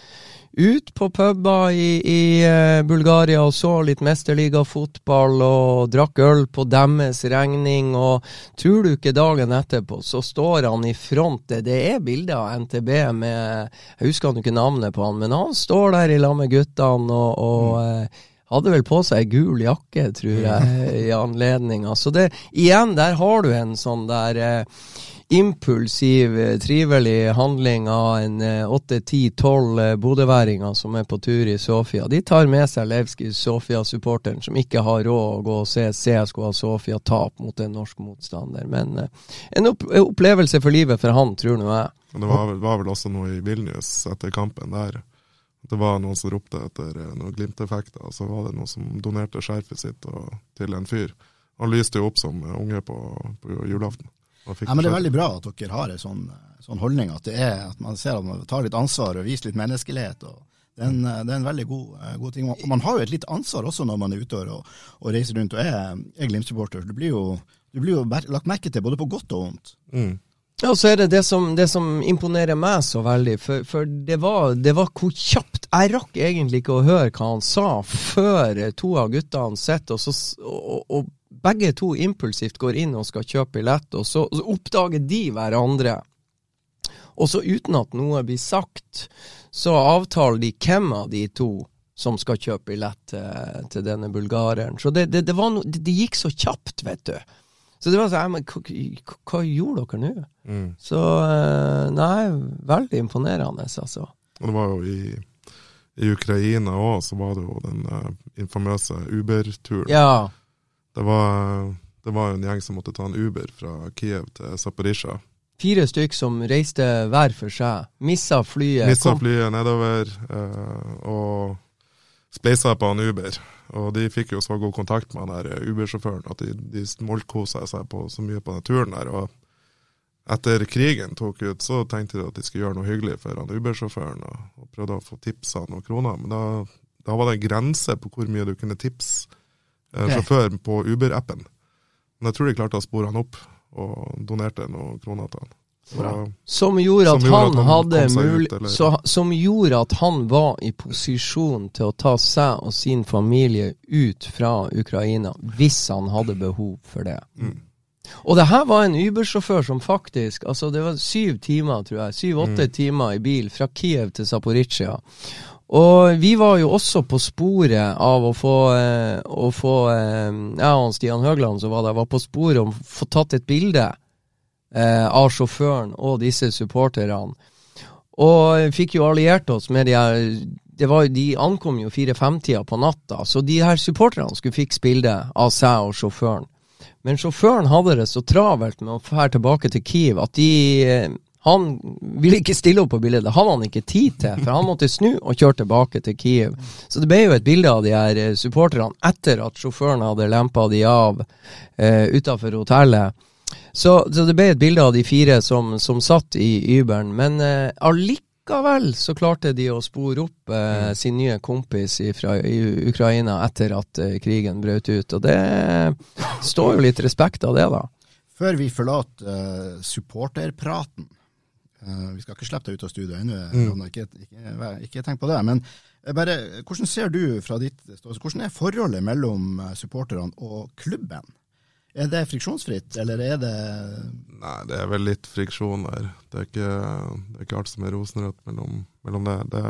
ut på puber i, i eh, Bulgaria og så litt mesterligafotball og drakk øl på deres regning. Og tror du ikke dagen etterpå, så står han i front. Det, er bilder av NTB med Jeg husker han ikke navnet på han, men han står der i lag med guttene og, og eh, hadde vel på seg gul jakke, tror jeg, i anledninga. Så det, igjen, der har du en sånn der eh, impulsiv, eh, trivelig handling av en eh, åtte, ti, tolv eh, bodøværinger som er på tur i Sofia. De tar med seg Levski Sofia-supporteren, som ikke har råd å gå og se CSKA Sofia tape mot en norsk motstander. Men eh, en opp opplevelse for livet for han, tror nå jeg. Det var, var vel også noe i Vilnius etter kampen der. Det var noen som ropte etter eh, noen Glimt-effekter, og så var det noen som donerte skjerfet sitt og, til en fyr. Han lyste jo opp som eh, unge på, på julaften. Ja, men Det er veldig bra at dere har en sånn, sånn holdning, at, det er, at man ser at man tar litt ansvar og viser litt menneskelighet. og det er, en, det er en veldig god, eh, god ting. Og man har jo et litt ansvar også når man er ute og, og reiser rundt og er, er Glimt-supporter. Du du blir jo lagt merke til både på godt og vondt. Mm. Ja, og så er det det som, det som imponerer meg så veldig, for, for det, var, det var hvor kjapt Jeg rakk egentlig ikke å høre hva han sa før eh, to av guttene sitter, og, og, og begge to impulsivt går inn og skal kjøpe billett, og så, så oppdager de hverandre. Og så uten at noe blir sagt, så avtaler de hvem av de to som skal kjøpe billett til, til denne bulgareren. Så det, det, det, no, det, gikk så kjapt, vet du. Så det var sånn, hva, hva gjorde dere nå? Mm. Så eh, nei, veldig imponerende, altså. Og det var jo i, i Ukraina òg, så var det jo den uh, infamøse Uber-turen. Ja. Det, var, det var en gjeng som måtte ta en Uber fra Kiev til Zaporizjzja. Fire stykk som reiste hver for seg. Missa flyet. Missa kom- flyet nedover Uh, og spleisa på han Uber. Og de fikk jo så god kontakt med han der Uber-sjåføren at de, de smoltkosa seg på, så mye på den turen der. og etter krigen tok ut, så tenkte de at de skulle gjøre noe hyggelig for han Uber-sjåføren, og, og, prøvde å få tipsa noen kroner. Men da, da, var det en grense på hvor mye du kunne tipse eh, sjåføren på Uber-appen. Men jeg tror de klarte å spore han opp, og donerte noen kroner til han. Så, som, gjorde at, som gjorde han, han ut, så, Som gjorde at han var i posisjon til å ta seg og sin familie ut fra Ukraina, hvis han hadde behov for det. Mm. Og det her var en Uber-sjåfør som faktisk Altså, det var syv timer, tror jeg. Syv-åtte mm. timer i bil fra Kiev til Zaporizjzja. Og vi var jo også på sporet av å få, eh, å få eh, Jeg og Stian Høgland som var der, var på sporet om å få tatt et bilde eh, av sjåføren og disse supporterne. Og fikk jo alliert oss med de her det var, De ankom jo fire-fem-tida på natta, så de her supporterne skulle fikse bilde av seg og sjåføren. Men sjåføren hadde det så travelt med å fære tilbake til Kiev at de eh, han ville ikke stille opp på bildet. Det hadde han ikke tid til, for han måtte snu og kjøre tilbake til Kiev. Så det ble jo et bilde av de her eh, supporterne etter at sjåføren hadde lempa de av eh, utafor hotellet. Så, så, det ble et bilde av de fire som, som satt i Uberen. Men eh, likevel så klarte de å spore opp eh, mm. sin nye kompis fra Ukraina etter at eh, krigen brøt ut. Og det står jo litt respekt av det, da. Før vi forlater eh, supporterpraten uh, Vi skal ikke slippe deg ut av studio ennå, mm. ikke, ikke, ikke, tenk på det. Men bare, hvordan ser du fra ditt ståsted, hvordan er forholdet mellom supporterne og klubben? Er det friksjonsfritt, eller er det Nei, det er vel litt friksjon der. Det er ikke, det er ikke alt som er rosenrødt mellom, mellom det. det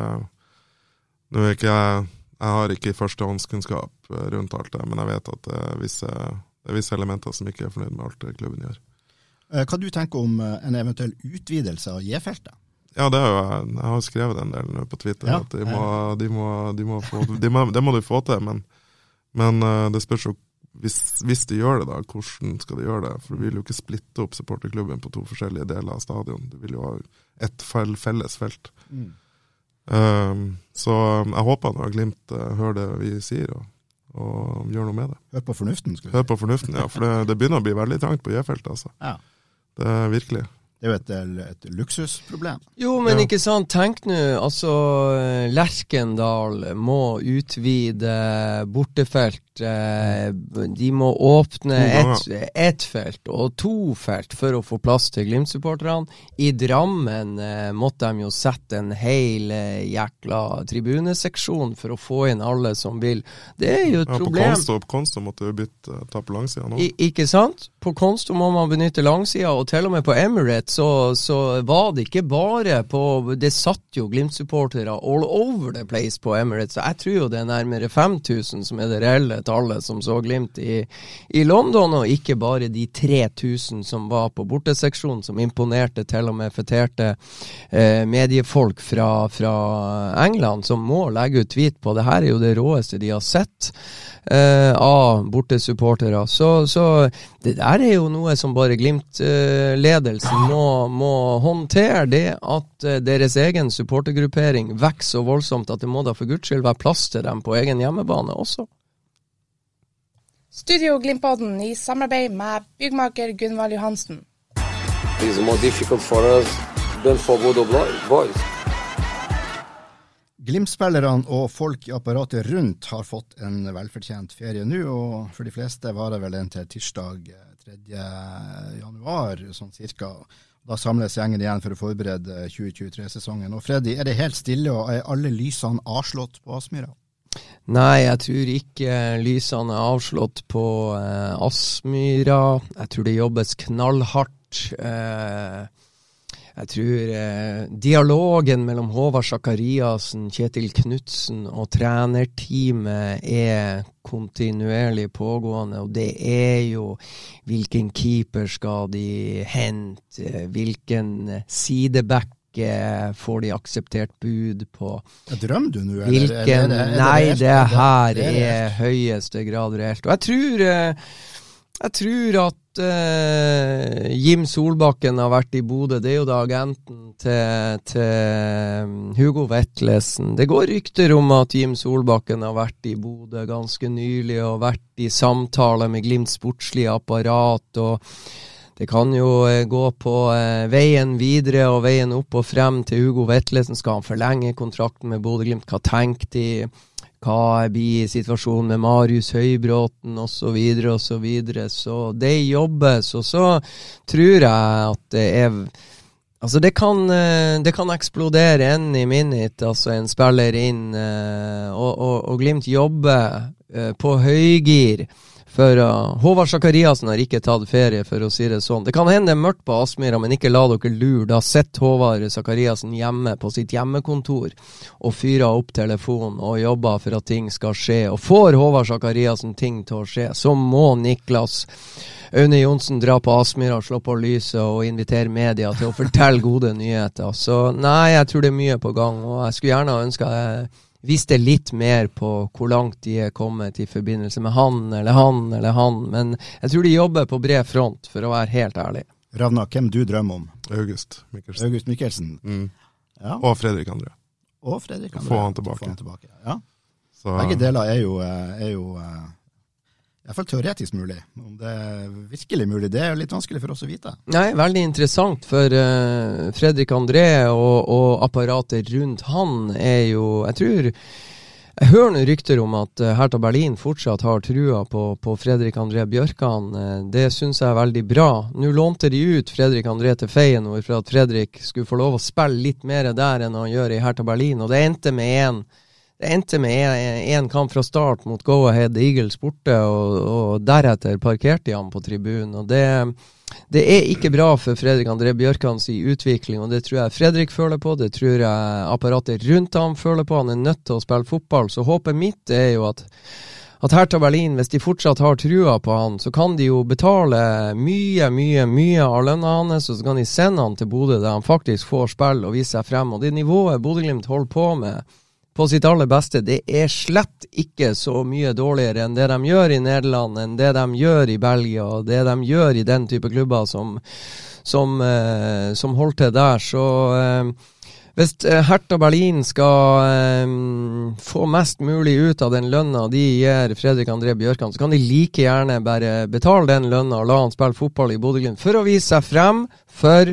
nå er ikke jeg Jeg har ikke førstehåndskunnskap rundt alt det, men jeg vet at det er visse, det er visse elementer som ikke er fornøyd med alt det klubben gjør. Eh, hva du tenker om eh, en eventuell utvidelse av J-feltet? Ja, det, jo, jeg har skrevet en del nå på Twitter. Ja, at de må, de må, de må få, må, Det må du få til, men, men eh, det spørs jo hvis, hvis, de gjør det, da, hvordan skal de gjøre det? For du vil jo ikke splitte opp supporterklubben på to forskjellige deler av stadion. Du vil jo ha ett felles felt. Mm. Um, så jeg håper nå Glimt uh, hører det vi sier, og, og, gjør noe med det. Hør på fornuften, skal Hør på fornuften, ja. For det, det begynner å bli veldig trangt på J-feltet, altså. Ja. Det er virkelig. Det er jo et, et luksusproblem. Jo, men ja. ikke sant. Tenk nå, altså Lerkendal må utvide bortefelt Eh, de må åpne ett et felt og to felt for å få plass til Glimt-supporterne. I Drammen eh, måtte de jo sette en hel eh, jækla tribuneseksjon for å få inn alle som vil. Det er jo et ja, problem. På Konsto, måtte du bytte, ta på langsida nå. I, ikke sant? På Konsto må man benytte langsida, og til og med på Emirates så, så var det ikke bare på Det satt jo Glimt-supportere all over the place på Emirates. Jeg tror jo det er nærmere 5000 som er det reelle tallet som så Glimt i, i, London, og ikke bare de 3000 som var på borteseksjonen, som imponerte til og med feterte eh, mediefolk fra, fra, England, som må legge ut tweet på det her er jo det råeste de har sett eh, av bortesupportere. Så, så det der er jo noe som bare Glimt-ledelsen må, må, håndtere. Det at eh, deres egen supportergruppering vokser så voldsomt at det må da for guds skyld være plass til dem på egen hjemmebane også. Studio Glimpodden i samarbeid med byggmaker Gunvald Johansen. Glimt-spillerne og folk i apparatet rundt har fått en velfortjent ferie nå, og for de fleste varer vel en til tirsdag 3. januar, sånn cirka. Da samles gjengen igjen for å forberede 2023-sesongen. Og Freddy, er det helt stille, og er alle lysene avslått på Aspmyra? Nei, jeg tror ikke lysene er avslått på eh, Aspmyra. Jeg tror det jobbes knallhardt. Eh, jeg tror eh, dialogen mellom Håvard Sakariassen, Kjetil Knutsen og trenerteamet er kontinuerlig pågående, og det er jo hvilken keeper skal de hente, hvilken sideback ikke får de akseptert bud på. Drømmer du nå, eller? Hvilken, er det, er det, nei, det, det her er, er høyeste grad reelt. Og jeg tror, eh, jeg tror at uh, Jim Solbakken har vært i Bodø. Det er jo da agenten til, til um, Hugo Vetlesen. Det går rykter om at Jim Solbakken har vært i Bodø ganske nylig og vært i samtaler med Glimt sportslige apparat. og det kan jo uh, gå på uh, veien videre og veien opp og frem til Hugo Vetlesen. Skal han forlenge kontrakten med Bodø-Glimt? Hva tenker de? hva blir situasjonen med Marius Høybråten osv. Så, videre, og så, så det jobbes. Og så tror jeg at det er Altså, det kan, eh, det kan eksplodere i minute, altså en spiller inn, eh, og, og, og Glimt jobber eh, på høygir. For uh, Håvard Sakariassen har ikke tatt ferie, for å si det sånn. Det kan hende det er mørkt på Aspmyra, men ikke la dere lure. Da sitter Håvard Sakariassen hjemme på sitt hjemmekontor og fyrer opp telefonen og jobber for at ting skal skje. Og får Håvard Sakariassen ting til å skje, så må Niklas Aune Johnsen dra på Aspmyra, slå på lyset og invitere media til å fortelle gode nyheter. Så nei, jeg tror det er mye på gang, og jeg skulle gjerne ønska jeg visste litt mer på hvor langt de er kommet i forbindelse med han eller han eller han. Men jeg tror de jobber på bred front, for å være helt ærlig. Ravna, hvem du drømmer om? August Mikkelsen. August Mikkelsen. Mm. Ja. Og Fredrik André. Og Fredrik André. Få han tilbake. Få han tilbake. Ja. Begge deler er jo, eh, er jo eh, Iallfall teoretisk mulig. Om det er virkelig mulig, det er litt vanskelig for oss å vite. Nei, veldig interessant, for uh, Fredrik André og, og, apparatet rundt han er jo Jeg tror jeg hører noen rykter om at uh, Hertha Berlin fortsatt har trua på, på Fredrik André Bjørkan. Uh, det syns jeg er veldig bra. Nå lånte de ut Fredrik André til Feyenoord for at Fredrik skulle få lov å spille litt mer der enn han gjør i Hertha Berlin, og det endte med én det endte med én kamp fra start mot Go Ahead Eagles borte, og, og deretter parkerte de ham på tribunen. og det, det er ikke bra for Fredrik André Bjørkans utvikling, og det tror jeg Fredrik føler på. Det tror jeg apparatet rundt ham føler på. Han er nødt til å spille fotball. Så håpet mitt er jo at at Hertha Berlin, hvis de fortsatt har trua på han, så kan de jo betale mye, mye mye av lønna hans, og så kan de sende han til Bodø, der han faktisk får spille og vise seg frem. Og det nivået Bodø-Glimt holder på med, på sitt aller beste. Det er slett ikke så mye dårligere enn det de gjør i Nederland, enn det de gjør i Belgia, og det de gjør i den type klubber som, som, eh, som holder til der. Så eh, hvis eh, Hertha Berlin skal eh, få mest mulig ut av den lønna de gir Fredrik André Bjørkan, så kan de like gjerne bare betale den lønna og la han spille fotball i Bodø-Glimt for å vise seg frem for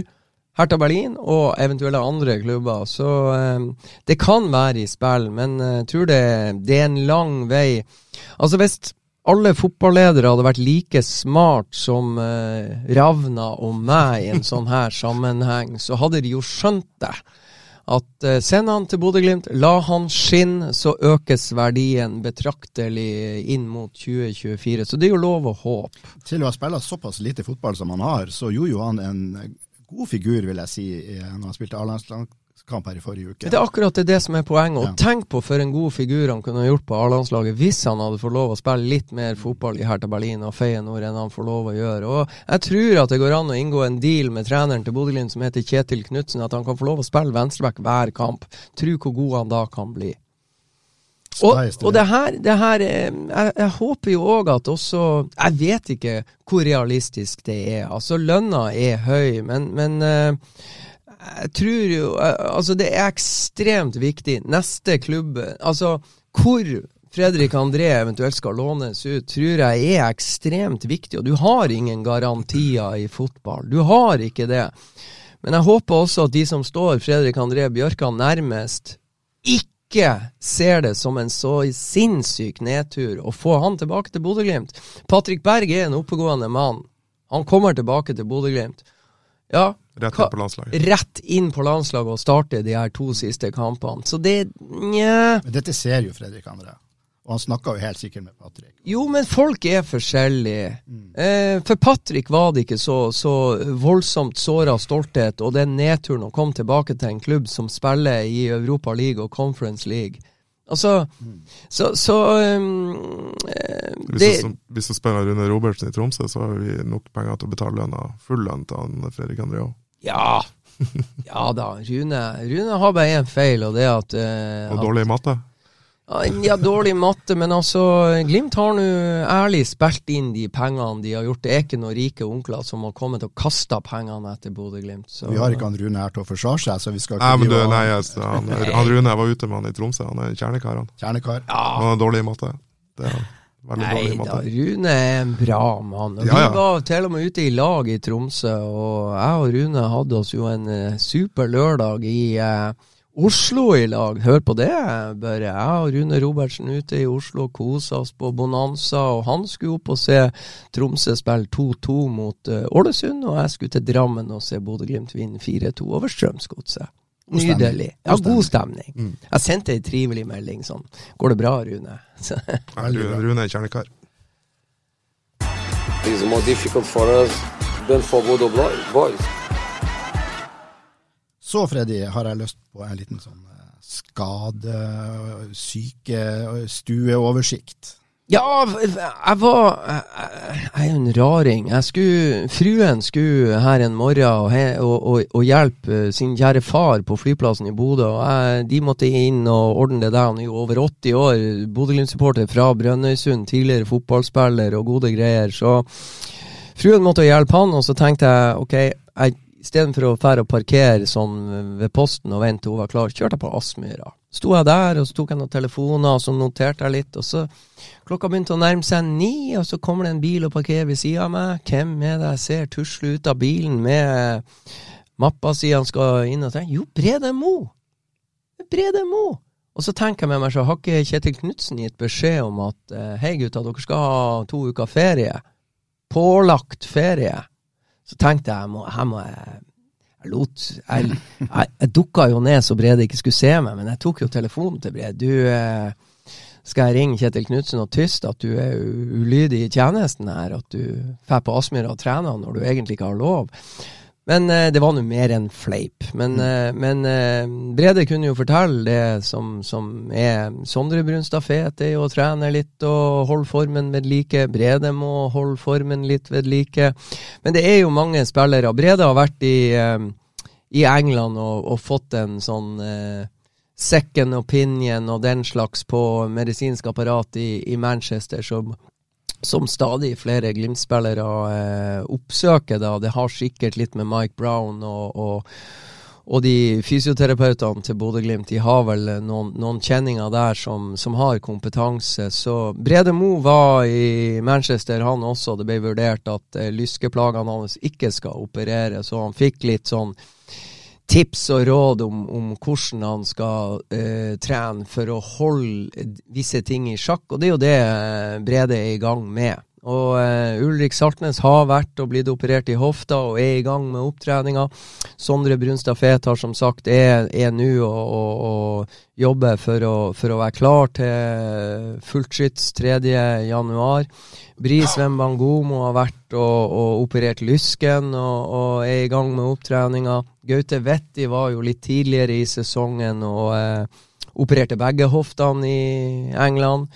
Hertha Berlin og eventuelle andre klubber. Så eh, det kan være i spill, men jeg eh, tror det, det, er en lang vei. Altså Hvis alle fotballedere hadde vært like smart som eh, Ravna og meg i en sånn her sammenheng, så hadde de jo skjønt det. At eh, Send han til Bodø-Glimt, la han skinne, så økes verdien betraktelig inn mot 2024. Så det er jo lov å håpe. Til å ha spilt såpass lite fotball som han har, så gjorde jo han en god figur, vil jeg si, når han spilte A-landskamp her i forrige uke. Det er akkurat det, som er poenget. Og ja. tenk på for en god figur han kunne gjort på A-landslaget hvis han hadde fått lov å spille litt mer fotball i Hertha Berlin og Feyenoord enn han får lov å gjøre. Og jeg tror at det går an å inngå en deal med treneren til Bodø-Glimt som heter Kjetil Knutsen, at han kan få lov å spille venstreback hver kamp. Tro hvor god han da kan bli. Og, og, det her, det her eh, jeg, jeg, håper jo òg at også Jeg vet ikke hvor realistisk det er. Altså, lønna er høy, men, men uh, jeg tror jo uh, Altså, det er ekstremt viktig. Neste klubb Altså, hvor Fredrik André eventuelt skal lånes ut, tror jeg er ekstremt viktig. Og du har ingen garantier i fotball. Du har ikke det. Men jeg håper også at de som står Fredrik André Bjørkan nærmest, ikke ikke ser det som en så sinnssyk nedtur å få han tilbake til Bodø-Glimt. Patrick Berg er en oppegående mann. Han kommer tilbake til Bodø-Glimt. Ja, rett inn på landslaget. Rett inn på landslaget og starte de her to siste kampene. Så det Nja Dette ser jo Fredrik André. Og han snakka jo helt sikkert med Patrick. Jo, men folk er forskjellige. Mm. Eh, for Patrick var det ikke så, så voldsomt såra stolthet og den nedturen å komme tilbake til en klubb som spiller i Europa League og Conference League. Altså, mm. så, så um, hvis, du, hvis du spiller Rune Robertsen i Tromsø, så har vi nok penger til å betale lønna, full lønn til han Fredrik André òg. Ja. ja da. Rune, Rune har bare én feil, og det er at uh, Og dårlig i matte? Ja, dårlig matte, men altså Glimt har nå ærlig spilt inn de pengene de har gjort. Det er ikke noen rike onkler som har kommet og kasta pengene etter Bodø-Glimt. Vi har ikke han Rune her til å forsvare seg, så vi skal ikke Nei, men du, nei, yes, han, han Rune jeg var ute med han i Tromsø, han er kjernekar, han. Kjernekar. Han er dårlig i matte. Det er han. Veldig Nei da, matte. Rune er en bra mann. Ja, ja. Vi var til og med ute i lag i Tromsø, og jeg og Rune hadde oss jo en eh, super lørdag i eh, Oslo i lag. Hør på det, Børre. Jeg og Rune Robertsen ute i Oslo kosa oss på Bonanza, og han skulle opp og se Tromsø spille 2-2 mot eh, Ålesund, og jeg skulle til Drammen og se Bodø-Glimt vinne 4-2 over Strømsgodset. Nydelig. Ja, God stemning. Mm. Jeg sendte ei trivelig melding sånn. Går det bra, Rune? Så- Rune, Rune er kjernekar. It's more difficult for us than for Bodo boys. Så, Freddy, har jeg lyst på en liten sånn eh, skade, syke, stueoversikt. Ja, jeg var Jeg er jo en raring. Jeg skulle, fruen skulle her en morgen og, og, og, og hjelpe sin kjære far på flyplassen i Bodø. og jeg, De måtte inn og ordne det der. Han er jo over 80 år, Bodø-Glimt-supporter fra Brønnøysund, tidligere fotballspiller og gode greier. Så fruen måtte hjelpe han, og så tenkte jeg ok, jeg, istedenfor å fære og parkere sånn ved posten og vente til hun var klar, kjørte jeg på Aspmyra. Sto jeg der, og så tok jeg noen telefoner, og så noterte jeg litt, og så Klokka begynte å nærme seg ni, og så kommer det en bil og parkerer ved sida av meg. Hvem er det jeg ser tusle ut av bilen med mappa si han skal inn og tenke? Jo, Brede Mo! Brede Mo! Og så tenker jeg med meg, så har ikke Kjetil Knutsen gitt beskjed om at eh, hei gutta, dere skal ha to uker ferie? Pålagt ferie. Så tenkte jeg, må, her må jeg jeg lot Jeg, jeg, jeg dukka jo ned så Brede ikke skulle se meg, men jeg tok jo telefonen til Brede. Du, eh, skal jeg ringe Kjetil Knutsen og tyste at du er ulydig i tjenesten her, at du drar på Aspmyra og trener når du egentlig ikke har lov? Men eh, det var nå mer enn fleip. Men, eh, men eh, Brede kunne jo fortelle det som, som er Sondre Brunstad Fet er jo å trene litt og holde formen ved like. Brede må holde formen litt ved like. Men det er jo mange spillere. Brede har vært i, i England og, og fått en sånn eh, second opinion og den slags på medisinsk apparat i, i Manchester, som, som stadig flere Glimt-spillere eh, oppsøker. da. Det har sikkert litt med Mike Brown og, og, og de fysioterapeutene til Bodø-Glimt. De har vel noen, noen kjenninger der som, som har kompetanse. Så Brede Mo var i Manchester, han også. Det ble vurdert at eh, lyskeplagene hans ikke skal operere, så han fikk litt sånn tips og råd om, om hvordan han skal uh, trene for å holde visse ting i sjakk, og det er jo det eh, Brede er i gang med. Og uh, Ulrik Saltnes har vært og blitt operert i hofta og er i gang med opptreninga. Sondre Brunstad Fet har som sagt er, er nå og, og, og jobber for å, for å være klar til fullskyts 3. Bris Wembangomo har vært og, og operert lysken og, og er i gang med opptreninga. Gaute Vetti var jo litt tidligere i sesongen og eh, opererte begge hoftene i England.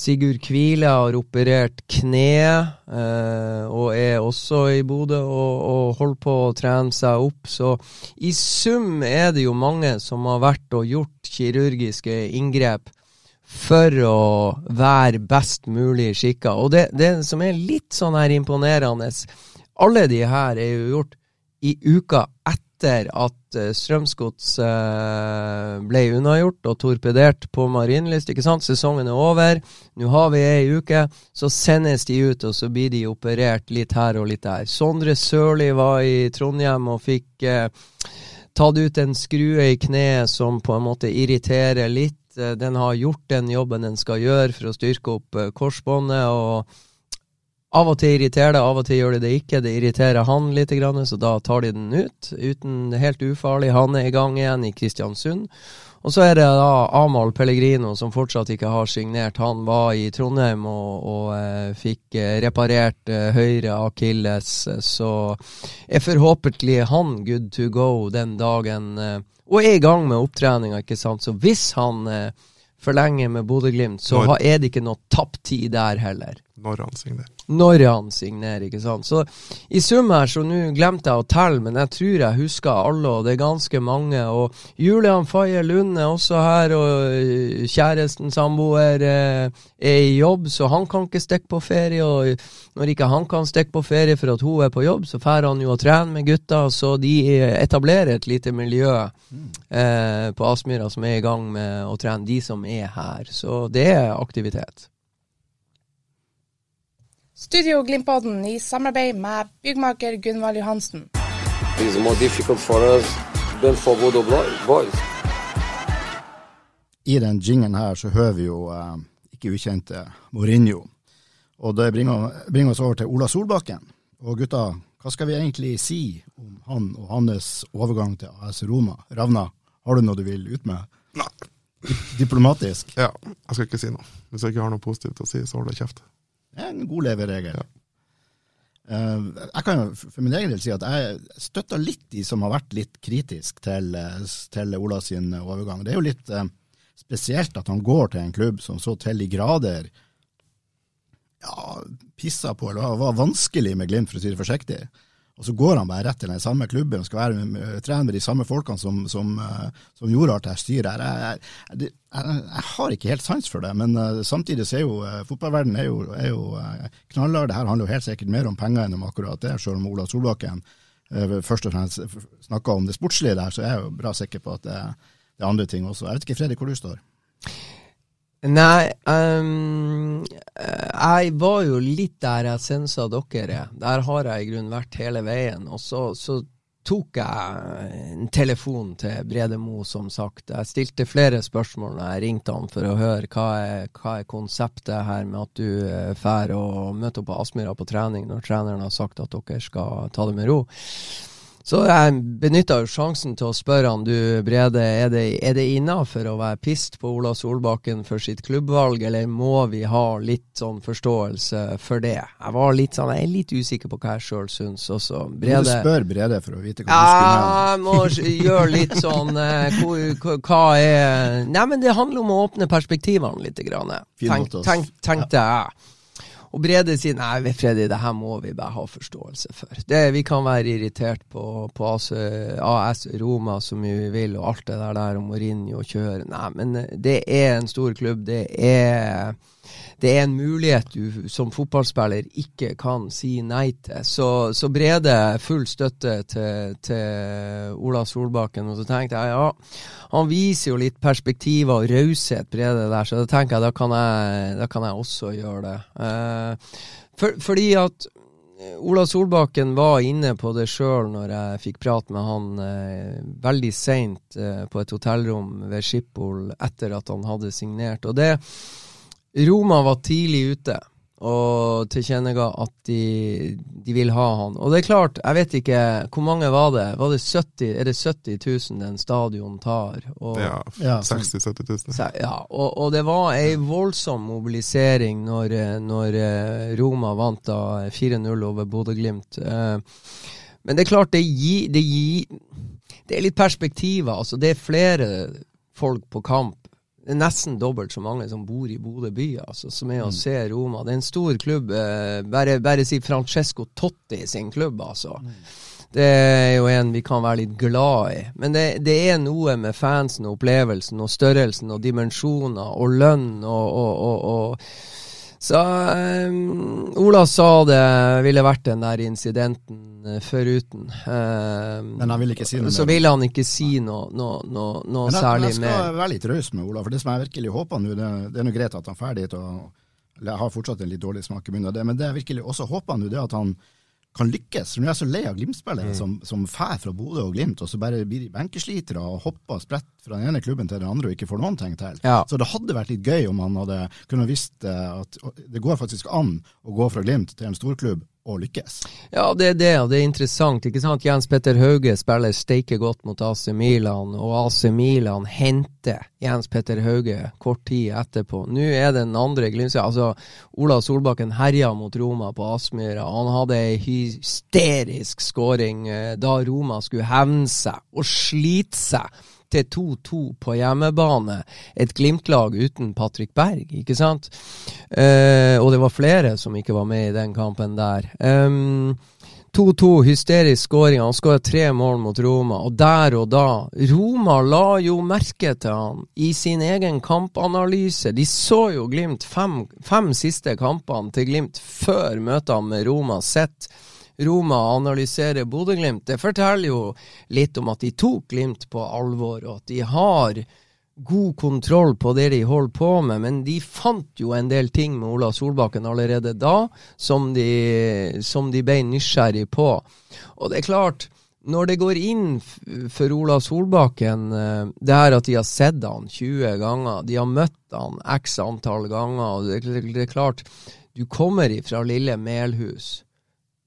Sigurd Kvile har operert kneet eh, og er også i Bodø og, og holder på å trene seg opp. Så i sum er det jo mange som har vært og gjort kirurgiske inngrep for å være best mulig skikka. Og det, det som er litt sånn her imponerende, alle de her er jo gjort i uka etter at eh, Strømsgods eh, ble unnagjort og torpedert på Marienlyst. ikke sant? Sesongen er over. Nå har vi ei uke. Så sendes de ut, og så blir de operert litt her og litt der. Sondre Sørli var i Trondheim og fikk eh, tatt ut en skrue i kneet som på en måte irriterer litt. Eh, Den har gjort den jobben den skal gjøre for å styrke opp eh, korsbåndet. og av og til irriterer det, av og til gjør det det ikke. Det irriterer han litt, så da tar de den ut. Uten helt ufarlig. Han er i gang igjen i Kristiansund. Og så er det da Amahl Pellegrino som fortsatt ikke har signert. Han var i Trondheim og, og eh, fikk eh, reparert eh, høyre akilles, så er forhåpentlig han good to go den dagen. Eh, og er i gang med opptreninga, ikke sant. Så hvis han eh, forlenger med Bodø-Glimt, så har, er det ikke noe tapt tid der heller. Når han signerer. Når han signerer, ikke sant. Så i sum her, så nå glemte jeg å telle, men jeg tror jeg husker alle, og det er ganske mange. Og Julian Faye Lund er også her, og eh, kjæresten, samboer, eh, er i jobb, så han kan ikke stikke på ferie. Og når ikke han kan stikke på ferie for at hun er på jobb, så drar han jo og trener med gutta, så de etablerer et lite miljø eh, på Aspmyra som er i gang med å trene, de som er her. Så det er aktivitet. Studio Glimpodden i samarbeid med byggmaker Gunvald Johansen. It's more difficult for us than for Bodo boys. I den jingen her så hører vi jo eh, ikke ukjente Mourinho. Og det bringer, bringer, oss over til Ola Solbakken. Og gutta, hva skal vi egentlig si om han og hans overgang til AS Roma? Ravna, har du noe du vil ut med? Nei. Diplomatisk? Ja, jeg skal ikke si noe. Hvis jeg ikke har noe positivt å si, så holder jeg kjeft. Er en god leveregel. Ja. Uh, jeg kan jo for min egen del si at jeg støtter litt de som har vært litt kritisk til, til Ola sin overgang. Det er jo litt uh, spesielt at han går til en klubb som så til de grader ja, pissa på, eller var vanskelig med Glimt, for å si det forsiktig. Og så går han bare rett til den samme klubben og skal være med, trene med de samme folkene som, som, uh, som gjorde alt dette styret. Jeg, jeg, jeg, jeg, har ikke helt sans for det, men uh, samtidig så er jo uh, fotballverdenen er jo, er jo knallhard. Det her handler jo helt sikkert mer om penger enn om akkurat det, selv om Ola Solbakken først og fremst snakker om det sportslige der, så er jeg jo bra sikker på at det, det er andre ting også. Jeg vet ikke, Fredrik, hvor du står? Nei, um, jeg var jo litt der jeg sensa dere er. Der har jeg i grunnen vært hele veien. Og så, så tok jeg en telefon til Brede Mo, som sagt. Jeg stilte flere spørsmål når jeg ringte han for å høre hva er, hva er konseptet her med at du drar og møter opp på Aspmyra på trening når treneren har sagt at dere skal ta det med ro. Så jeg benytta sjansen til å spørre han, du Brede, er det, er det innafor å være pist på Ola Solbakken for sitt klubbvalg, eller må vi ha litt sånn forståelse for det? Jeg var litt sånn, jeg er litt usikker på hva jeg sjøl syns også. Brede Du spør Brede for å vite hva du skulle mene. Jeg må gjøre litt sånn uh, hva, er Nei, men det handler om å åpne perspektivene litt. Grann. Tenk, tenk, tenkte jeg. Og Brede sier nei, Freddy, det her må vi bare ha forståelse for. Det, vi kan være irritert på, på AS, AS, Roma så mye vi vil, og alt det der, der om Mourinho kjøre. Nei, men det er en stor klubb. Det er det er en mulighet du som fotballspiller ikke kan si nei til. Så, så Brede, full støtte til, til, Ola Solbakken. Og så tenkte jeg ja, han viser jo litt perspektiver og raushet, Brede der, så da tenker jeg da kan jeg, da kan jeg også gjøre det. Eh, for, fordi at Ola Solbakken var inne på det sjøl når jeg fikk prate med han eh, veldig seint eh, på et hotellrom ved Schiphol etter at han hadde signert. Og det Roma var tidlig ute og tilkjennega at de, de, vil ha han. Og det er klart, jeg vet ikke Hvor mange var det? Var det 70, er det 70 000 den stadion tar? Og, ja, 60 000-70 000. Ja, og, og, det var ei voldsom mobilisering når, når eh, Roma vant 4-0 over Bodø-Glimt. Eh, men det er klart, det gir, det gir Det er litt perspektiver. Altså, det er flere folk på kamp det er nesten dobbelt så mange som bor i Bodø by, altså, som er å mm. se Roma. Det er en stor klubb. Eh, bare, bare si Francesco Totti sin klubb, altså. Mm. Det er jo en vi kan være litt glad i. Men det, det er noe med fansen og opplevelsen og størrelsen og dimensjoner og lønn og, og, og, og så um, Ola sa det ville vært den der incidenten uh, foruten. Um, men han ville ikke si noe Så ville han ikke si noe, noe, noe, noe men særlig mer. Jeg skal være litt raus med Ola, for det som jeg virkelig håper nå, det, det, er noe greit at han er ferdig til å Jeg har fortsatt en litt dårlig smak i munnen av det, men det jeg virkelig også håper nå, det er at han kan lykkes. Når nå er jeg så lei av Glimt-spillere mm. som, som fær fra Bodø og Glimt, og så bare blir de benkeslitere og hopper og spretter fra den ene klubben til den andre og ikke får noen ting til. Ja. Så det hadde vært litt gøy om han hadde kunnet visst eh, at det går faktisk an å gå fra Glimt til en storklubb å lykkes. Ja, det er det, og det er interessant. ikke sant? Jens Petter Hauge spiller steike godt mot AC Milan, og AC Milan henter Jens Petter Hauge kort tid etterpå. Nå er den andre Glimse Altså, Ola Solbakken herja mot Roma på Aspmyra. Han hadde ei hysterisk skåring eh, da Roma skulle hevne seg og slite seg til 2-2 på hjemmebane. Et Glimt-lag uten Patrick Berg, ikke sant? Eh, og det var flere som ikke var med i den kampen der. Um, 2-2, hysterisk skåring. Han skåra tre mål mot Roma, og der og da Roma la jo merke til han i sin egen kampanalyse. De så jo Glimt fem, fem siste kampene til Glimt før møtene med Roma. Sett Roma analyserer Bodø-Glimt. Det forteller jo litt om at de tok Glimt på alvor, og at de har god kontroll på det de holder på med, men de fant jo en del ting med Ola Solbakken allerede da som de, som de ble nysgjerrig på. Og det er klart, når det går inn for Ola Solbakken, eh, det er at de har sett han 20 ganger, de har møtt han x antall ganger, og det, det er klart, du kommer ifra lille Melhus.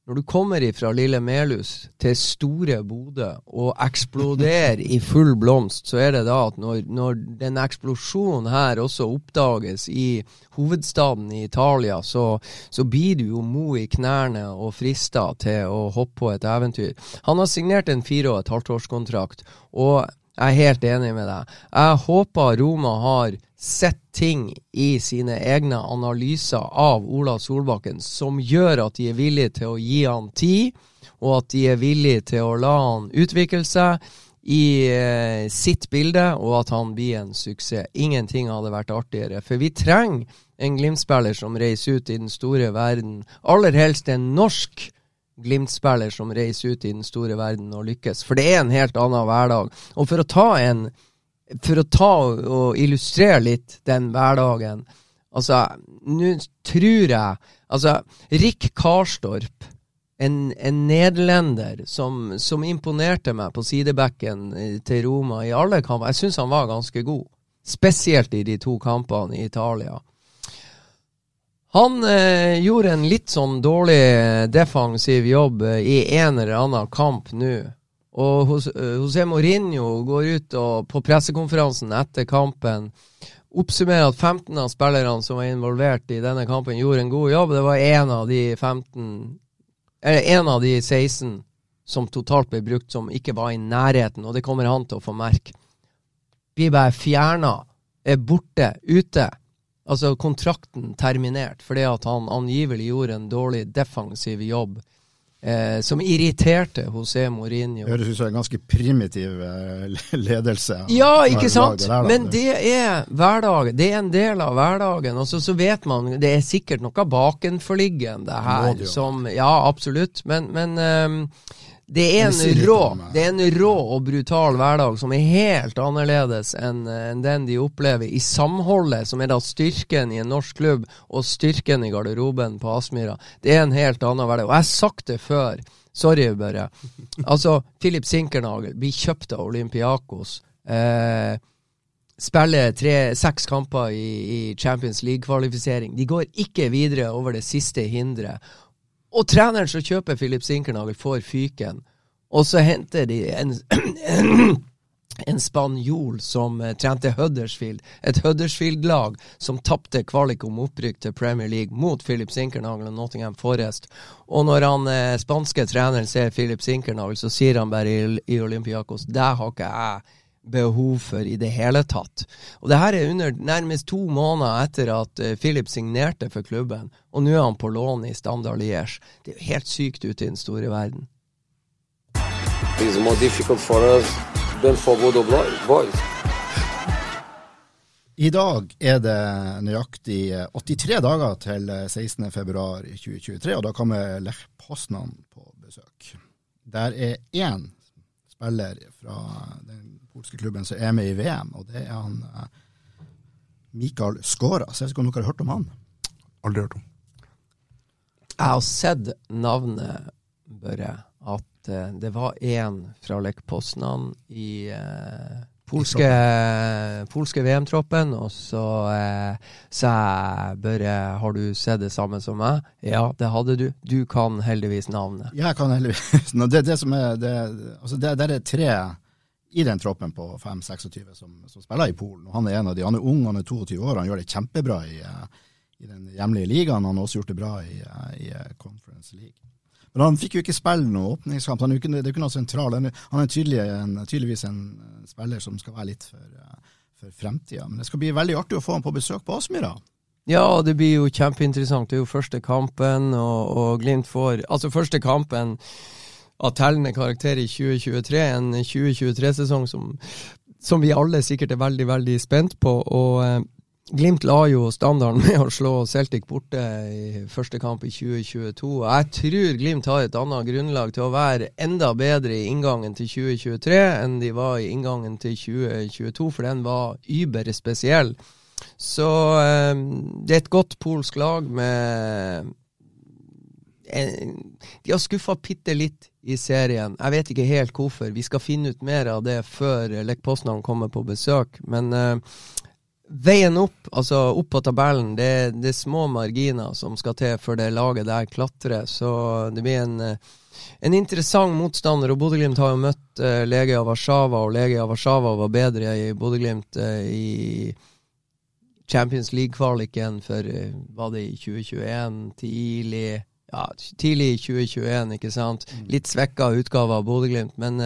Når du kommer fra lille Melhus til store Bodø og eksploderer i full blomst, så er det da at når, når den eksplosjonen her også oppdages i hovedstaden i Italia, så, så blir du jo mo i knærne og frista til å hoppe på et eventyr. Han har signert en fire og et halvt årskontrakt, og jeg er helt enig med deg. Jeg håper Roma har sett ting i sine egne analyser av Ola Solbakken som gjør at de er villige til å gi han tid, og at de er villige til å la han utvikle seg i eh, sitt bilde, og at han blir en suksess. Ingenting hadde vært artigere. For vi trenger en Glimt-spiller som reiser ut i den store verden. Aller helst en norsk Glimt-spiller som reiser ut i den store verden og lykkes. For det er en helt annen hverdag. Og for å ta en for å ta og illustrere litt den hverdagen Altså, nå tror jeg Altså, Rick Karstorp, en, en nederlender som, som, imponerte meg på sidebekken eh, til Roma i alle kamper Jeg syns han var ganske god. Spesielt i de to kampene i Italia. Han eh, gjorde en litt sånn dårlig defensiv jobb eh, i en eller annen kamp nå. Og eh, José Mourinho går ut og, på pressekonferansen etter kampen oppsummerer at 15 av spillerne som var involvert i denne kampen, gjorde en god jobb. Det var én av de 15 Eller én av de 16 som totalt ble brukt, som ikke var i nærheten, og det kommer han til å få merke. Blir bare fjerna, er borte, ute. Altså kontrakten terminert fordi at han angivelig gjorde en dårlig defensiv jobb eh, som irriterte José Mourinho. Høres ut som en ganske primitiv eh, ledelse. Ja, ikke sant? Der, Men det er hverdagen. Det er en del av hverdagen. Og så, så vet man Det er sikkert noe bakenforliggende her som Ja, absolutt. Men, men um, det er, en rå, det er en rå og brutal hverdag som er helt annerledes enn en den de opplever i samholdet, som er da styrken i en norsk klubb, og styrken i garderoben på Aspmyra. Det er en helt annen hverdag. Og jeg har sagt det før. Sorry, Børre. Altså, Philip Sinkernagel blir kjøpt av Olympiakos. Eh, spiller tre, seks kamper i, i Champions League-kvalifisering. De går ikke videre over det siste hinderet. Og treneren som kjøper Philip Sinkernagel, får fyken. Og så henter de en, en spanjol som uh, trente Huddersfield. Et Huddersfield-lag som tapte kvalik om opprykk til Premier League mot Philip Sinkernagel og Nottingham Forest. Og når han eh, spanske treneren ser Philip Sinkernagel, så sier han bare i, i Olympiakos det har ikke jeg behov for i det hele tatt. Og det her er under nærmest to måneder etter at uh, Philip signerte for klubben, og nå er han på lån i Standard Liège. Det er jo helt sykt ute i den store verden. It's more difficult for us than for Bodo Boys. I dag er det nøyaktig 83 dager til 16.2.2023, og da kommer Lech Poznan på besøk. Der er én spiller fra den polske klubben som er med i VM, og det er han uh, Mikael Skåra. Så jeg vet ikke om dere har hørt om han? Aldri hørt om. Jeg har sett navnet, Børre, at uh, det var én fra Lech Poznan i uh, polske, polske VM-troppen, og så eh, sa jeg Børre, har du sett det samme som meg? Ja, det hadde du. Du kan heldigvis navnet. Jeg kan heldigvis. Det, det som er, det, altså det, det er tre i den troppen på 5-26 som, som, spiller i Polen. Og han er en av de. Han er han er 22 år, han gjør det kjempebra i, eh, i den hjemlige ligaen. Han har også gjort det bra i, eh, i eh, Conference League. Men han fikk jo ikke spille noen åpningskamp. Han er jo ikke, det er ikke noe sentral. Han er tydelig en, tydeligvis en spiller som skal være litt for, for fremtida. Men det skal bli veldig artig å få han på besøk på Aspmyra. Ja, det blir jo kjempeinteressant. Det er jo første kampen, og, og Glimt får Altså, første kampen av tellende karakter i 2023. En 2023-sesong som, som, vi alle sikkert er veldig, veldig spent på. Og eh, Glimt la jo standarden med å slå Celtic borte i første kamp i 2022. Jeg tror Glimt har et annet grunnlag til å være enda bedre i inngangen til 2023 enn de var i inngangen til 2022, for den var über spesiell. Så eh, det er et godt polsk lag med De har skuffa bitte litt i serien. Jeg vet ikke helt hvorfor. Vi skal finne ut mer av det før Lech Poznan kommer på besøk. Men uh, veien opp, altså opp på tabellen, det, det, er små marginer som skal til for det laget der klatrer. Så det blir en, eh, en interessant motstander. Og Bodø-Glimt har jo møtt uh, Legia Warszawa, og Legia Warszawa var bedre i Bodø-Glimt uh, i Champions League-kvaliken for var det i 2021, tidlig ja, tidlig i 2021, ikke sant. Mm. Litt svekka utgave av Bodø-Glimt, men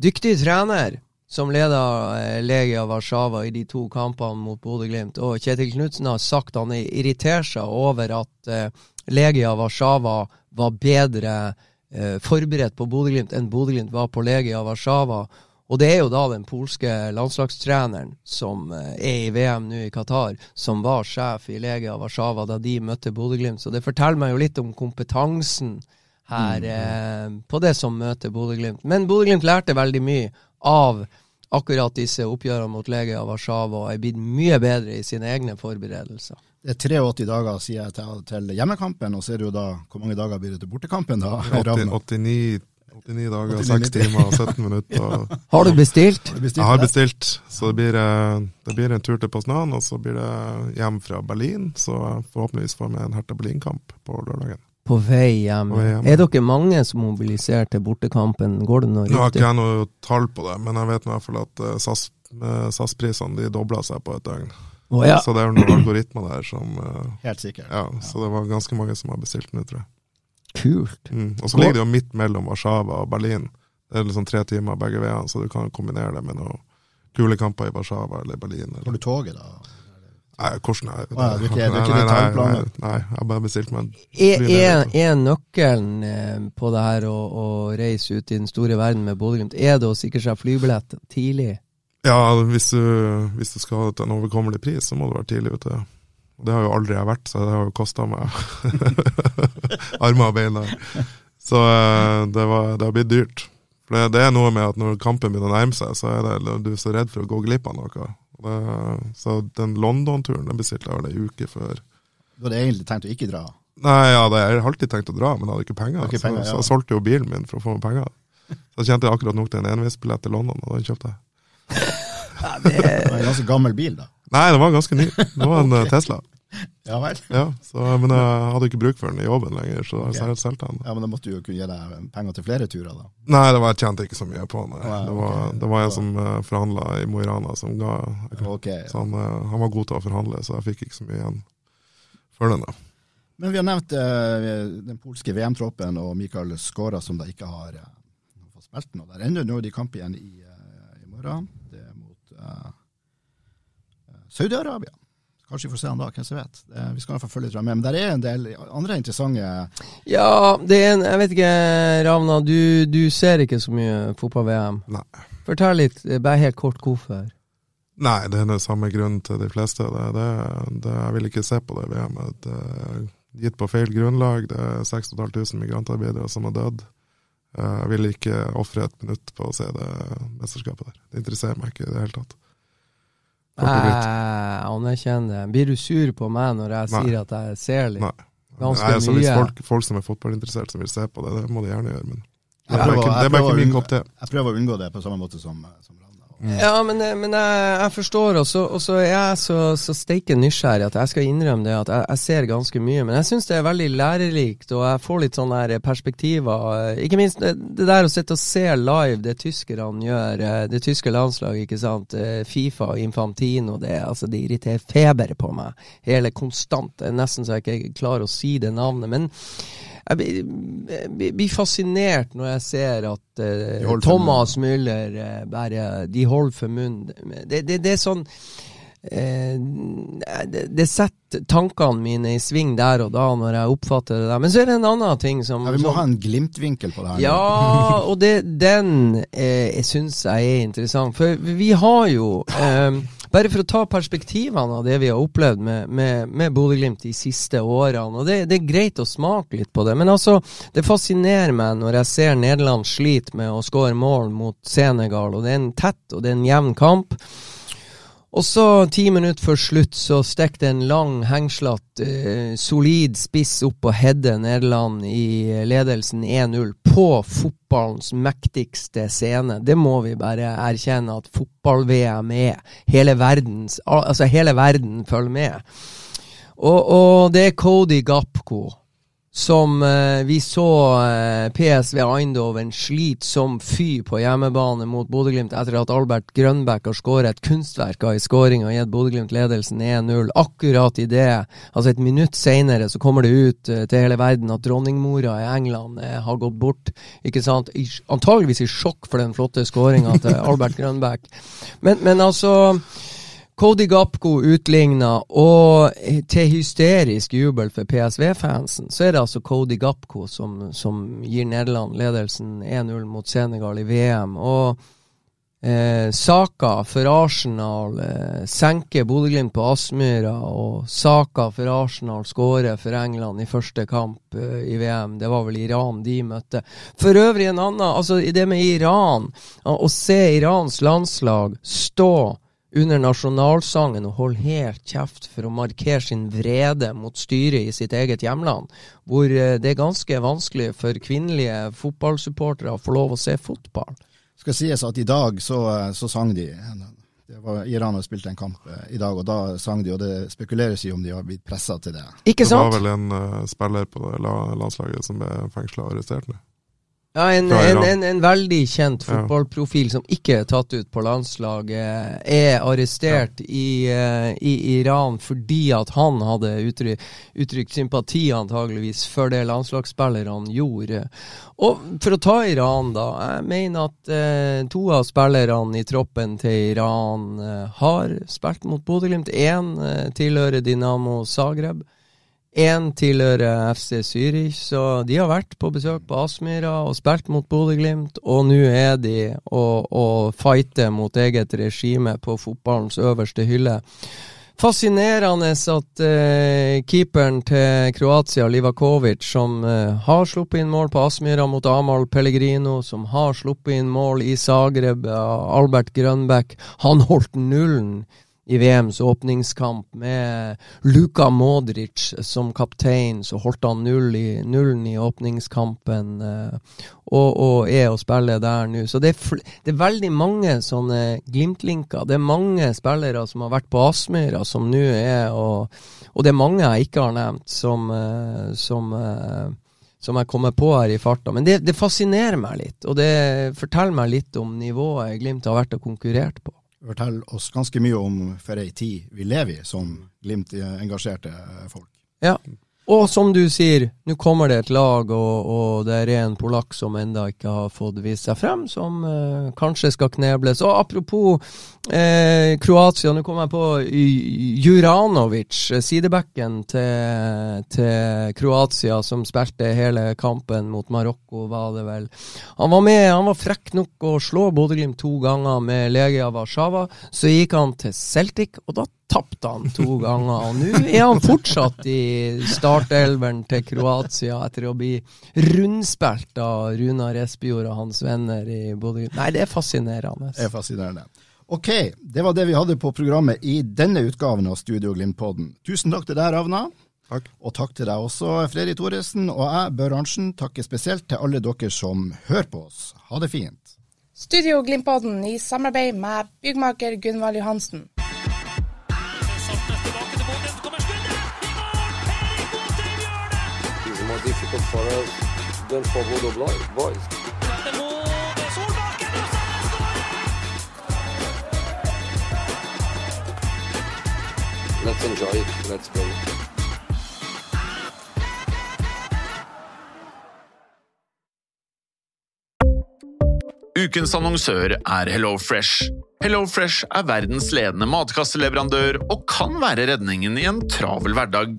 dyktig trener som leda eh, Legia Warszawa i de to kampene mot Bodø-Glimt. Og Kjetil Knutsen har sagt han irriterer seg over at eh, Legia Warszawa var bedre eh, forberedt på Bodø-Glimt enn Bodø-Glimt var på Legia Warszawa. Og det er jo da den polske landslagstreneren som eh, er i VM nå i Qatar, som var sjef i Legia Warszawa da de møtte Bodø-Glimt. Så det forteller meg jo litt om kompetansen her mm. eh, på det som møter Bodø-Glimt. Men Bodø-Glimt lærte veldig mye av akkurat disse oppgjørene mot Legia Warszawa og er blitt mye bedre i sine egne forberedelser. Det er 83 dager sier jeg til, til hjemmekampen, og så er det jo da Hvor mange dager blir det til bortekampen? da? 80, 89, 89 dager, 6 timer og 17 minutter. har du bestilt? Jeg har bestilt, så det blir, eh, det blir en tur til Poznan, og så blir det hjem fra Berlin. Så forhåpentligvis får vi en Hertha Berlin-kamp på lørdagen. På vei hjem. På vei hjem. Er dere mange som mobiliserer til bortekampen? Går det noe riktig? Nå har ikke jeg noe tall på det, men jeg vet i hvert fall at eh, SAS-prisene SAS dobla seg på et døgn. Oh, ja. Så det er noen algoritmer der som Helt sikkert. Ja, ja, Så det var ganske mange som har bestilt nå, tror jeg. Kult. Mm. Og så ligger det jo midt mellom Warszawa og Berlin. Det er liksom tre timer begge veiene, så du kan kombinere det med noen kule kamper i Warszawa eller Berlin. Eller. Får du toget, da? Nei, hvordan er det? Ah, du ikke, du ikke nei, nei, nei, nei, jeg bare bestilte meg Er, er, er nøkkelen eh, på det her å, å, reise ut i den store verden med Bodø-Glimt, er det å sikre seg flybillett tidlig? Ja, hvis du, hvis du skal ha en overkommelig pris, så må du være tidlig ute. Det har jo aldri jeg vært, så det har jo kosta meg armer og bein. Så eh, det, var, det har blitt dyrt. For det, det, er noe med at når kampen begynner å nærme seg, så er det, du er så redd for å gå glipp av noe. Det, så den London-turen den bestilte jeg vel ei uke før. Du hadde egentlig tenkt å ikke dra? Nei, ja, det, jeg har alltid tenkt å dra, men jeg hadde ikke penger. Ikke penger så, ja. så, jeg solgte jo bilen min for å få meg penger. Så jeg tjente akkurat nok til en enveisbillett til London, og den kjøpte jeg. Ja, det er en ganske gammel bil, da. Nei, det var ganske ny. Det var en okay. Tesla. Ja vel. Ja, så, men jeg hadde ikke bruk for den i jobben lenger, så okay. jeg solgte den. Ja, Men da måtte du jo kunne gi deg penger til flere turer, da? Nei, det var, jeg tjente ikke så mye på den. det, var, okay. det var en som uh, eh, forhandla i Mo i Rana, som ga okay, så han, uh, han, var god til å forhandle, så jeg fikk ikke så mye igjen for den. da. Men vi har nevnt uh, den polske VM-troppen og Mikael Skåra, som da ikke har uh, fått spilt noe. Der ennå. nå er de kamp igjen i, i morgen. Det er mot Saudi-Arabia. Kanskje vi får se han da, hvem som vet. Vi skal i hvert fall følge litt med. Men det er en del andre interessante Ja, det er en Jeg vet ikke, Ravna. Du, du ser ikke så mye fotball-VM. Nei. Fortell litt, bare helt kort, hvorfor. Nei, det er den samme grunnen til de fleste. Det, det, det, jeg vil ikke se på det VM-et. Det er gitt på feil grunnlag. Det er 6500 migrantarbeidere som har dødd. Eh, jeg vil ikke ofre et minutt på å se det mesterskapet der. Det interesserer meg ikke i det hele tatt. Jeg anerkjenner. Blir du sur på meg når jeg Nei. sier at jeg ser litt? Nei. Ganske Nei, altså, mye. Hvis folk, folk, som er fotballinteressert som vil se på det, det må de gjerne gjøre. Men det er bare ikke min kopp te. Jeg prøver å unngå det på samme måte som, som Ja, men, eh, men jeg, jeg, forstår og så er jeg så, så steike nysgjerrig at jeg skal innrømme det at jeg, jeg ser ganske mye. Men jeg syns det er veldig lærerikt, og jeg får litt sånne her perspektiver. Ikke minst det, der å sitte og se live det tyskerne gjør, eh, det tyske landslaget, ikke sant. Eh, Fifa og Infantino, det, altså, det irriterer feber på meg. Hele konstant. Nesten så jeg ikke klarer å si det navnet. men jeg blir- fascinert når jeg ser at for Thomas Müller uh, bare De holder for munnen. Det, det, det er sånn Uh, det, det setter tankene mine i sving der og da, når jeg oppfatter det der. Men så er det en annen ting som Ja, vi må som- ha en glimtvinkel på det her. ja, og det, den eh, syns jeg er interessant. For vi har jo eh, Bare for å ta perspektivene av det vi har opplevd med, med, med Bodø-Glimt de siste årene. og det, det er greit å smake litt på det, men altså, det fascinerer meg når jeg ser Nederland slite med å skåre mål mot Senegal. og Det er en tett og det er en jevn kamp. Og så, ti minutter før slutt, så det en lang, hengslete, eh, solid spiss opp og header Nederland i ledelsen 1-0 på fotballens mektigste scene. Det må vi bare erkjenne at fotball-VM er. Hele verdens, altså hele verden følger med. Og, og det er Cody Gapko som eh, vi så eh, PSV Eindhoven slite som fy på hjemmebane mot Bodø-Glimt etter at Albert Grønbæk har skåret et kunstverk av en skåring og gitt Bodø-Glimt ledelsen 1-0. Akkurat i det, altså et minutt senere, så kommer det ut eh, til hele verden at dronningmora i England eh, har gått bort. Ikke sant? I, antageligvis i sjokk for den flotte skåringa til Albert Grønbæk. Men, men altså Cody Gapko utligna, og til hysterisk jubel for PSV-fansen, så er det altså Cody Gapko som, som gir Nederland ledelsen 1-0 mot Senegal i VM. Og eh, Saka for Arsenal eh, senker Bodø-Glimt på Aspmyra, og Saka for Arsenal skårer for England i første kamp eh, i VM. Det var vel Iran de møtte. For øvrig en annen, altså det med Iran, å se Irans landslag stå under nasjonalsangen og holde helt kjeft for å markere sin vrede mot styret i sitt eget hjemland, hvor eh, det er ganske vanskelig for kvinnelige fotballsupportere å få lov å se fotball. Det Skal sies at i dag så, så sang de det var, Iran har spilt en kamp eh, i dag, og da sang de, og det spekuleres i om de har blitt pressa til det. Ikke sant? Det var vel en uh, spiller på landslaget som ble fengsla og arrestert nå. Ja, en, en, en, en veldig kjent fotballprofil som ikke er tatt ut på landslaget, er arrestert i, eh, i Iran fordi at han hadde uttrykt, uttrykt sympati antageligvis for det landslagsspillerne gjorde. Og for å ta Iran, da. Jeg mener at eh, to av spillerne i troppen til Iran eh, har spilt mot Bodø-Glimt. Én eh, tilhører Dinamo Zagreb. Én tilhører FC Zürich, så de har vært på besøk på Aspmyra og spilt mot Bodø-Glimt, og nå er de og, og fighter mot eget regime på fotballens øverste hylle. Fascinerende at eh, keeperen til Kroatia, Livakovic, som eh, har sluppet inn mål på Aspmyra mot Amahl Pellegrino, som har sluppet inn mål i Zagreb, Albert Grønbæk, han holdt nullen i VMs åpningskamp med Luka Modric som kaptein, så holdt han null i, nullen i åpningskampen, eh, og, og er å spille der nå. Så det er, det er veldig mange sånne Glimt-linker. Det er mange spillere som har vært på Aspmyra, som nå er og, og det er mange jeg ikke har nevnt, som, eh, som eh, som jeg kommer på her i farta. Men det, det fascinerer meg litt, og det forteller meg litt om nivået Glimt har vært og konkurrert på. Forteller oss ganske mye om for ei tid vi lever i som Glimt-engasjerte folk. Ja. Og som du sier, nå kommer det et lag, og, og det er en polakk som enda ikke har fått vist seg frem, som eh, kanskje skal knebles. Og apropos eh, Kroatia, nå kommer jeg på Juranovic, eh, sidebacken til, til Kroatia, som spilte hele kampen mot Marokko, var det vel. Han var med, han var frekk nok å slå Bodø-Glimt to ganger med Legia Warszawa. Så gikk han til Celtic, og da tapte han to ganger. Og nå er han fortsatt i startelveren til Kroatia etter å bli rundspilt av Runar Espejord og hans venner i Bodø. Nei, det er fascinerende. Det er fascinerende. Ok, det var det vi hadde på programmet i denne utgaven av Studio Glimt-podden. Tusen takk til deg, Ravna. Takk. Og takk til deg også, Fredrik Thoresen. Og jeg, Bør Arntzen, takker spesielt til alle dere som hører på oss. Ha det fint. Studio Glimpodden i samarbeid med byggmaker Gunvald Johansen. del favor do Boys. Let's enjoy it. Let's play. Ukens annonsør er HelloFresh. HelloFresh er verdens ledende matkasseleverandør og kan være redningen i en travel hverdag.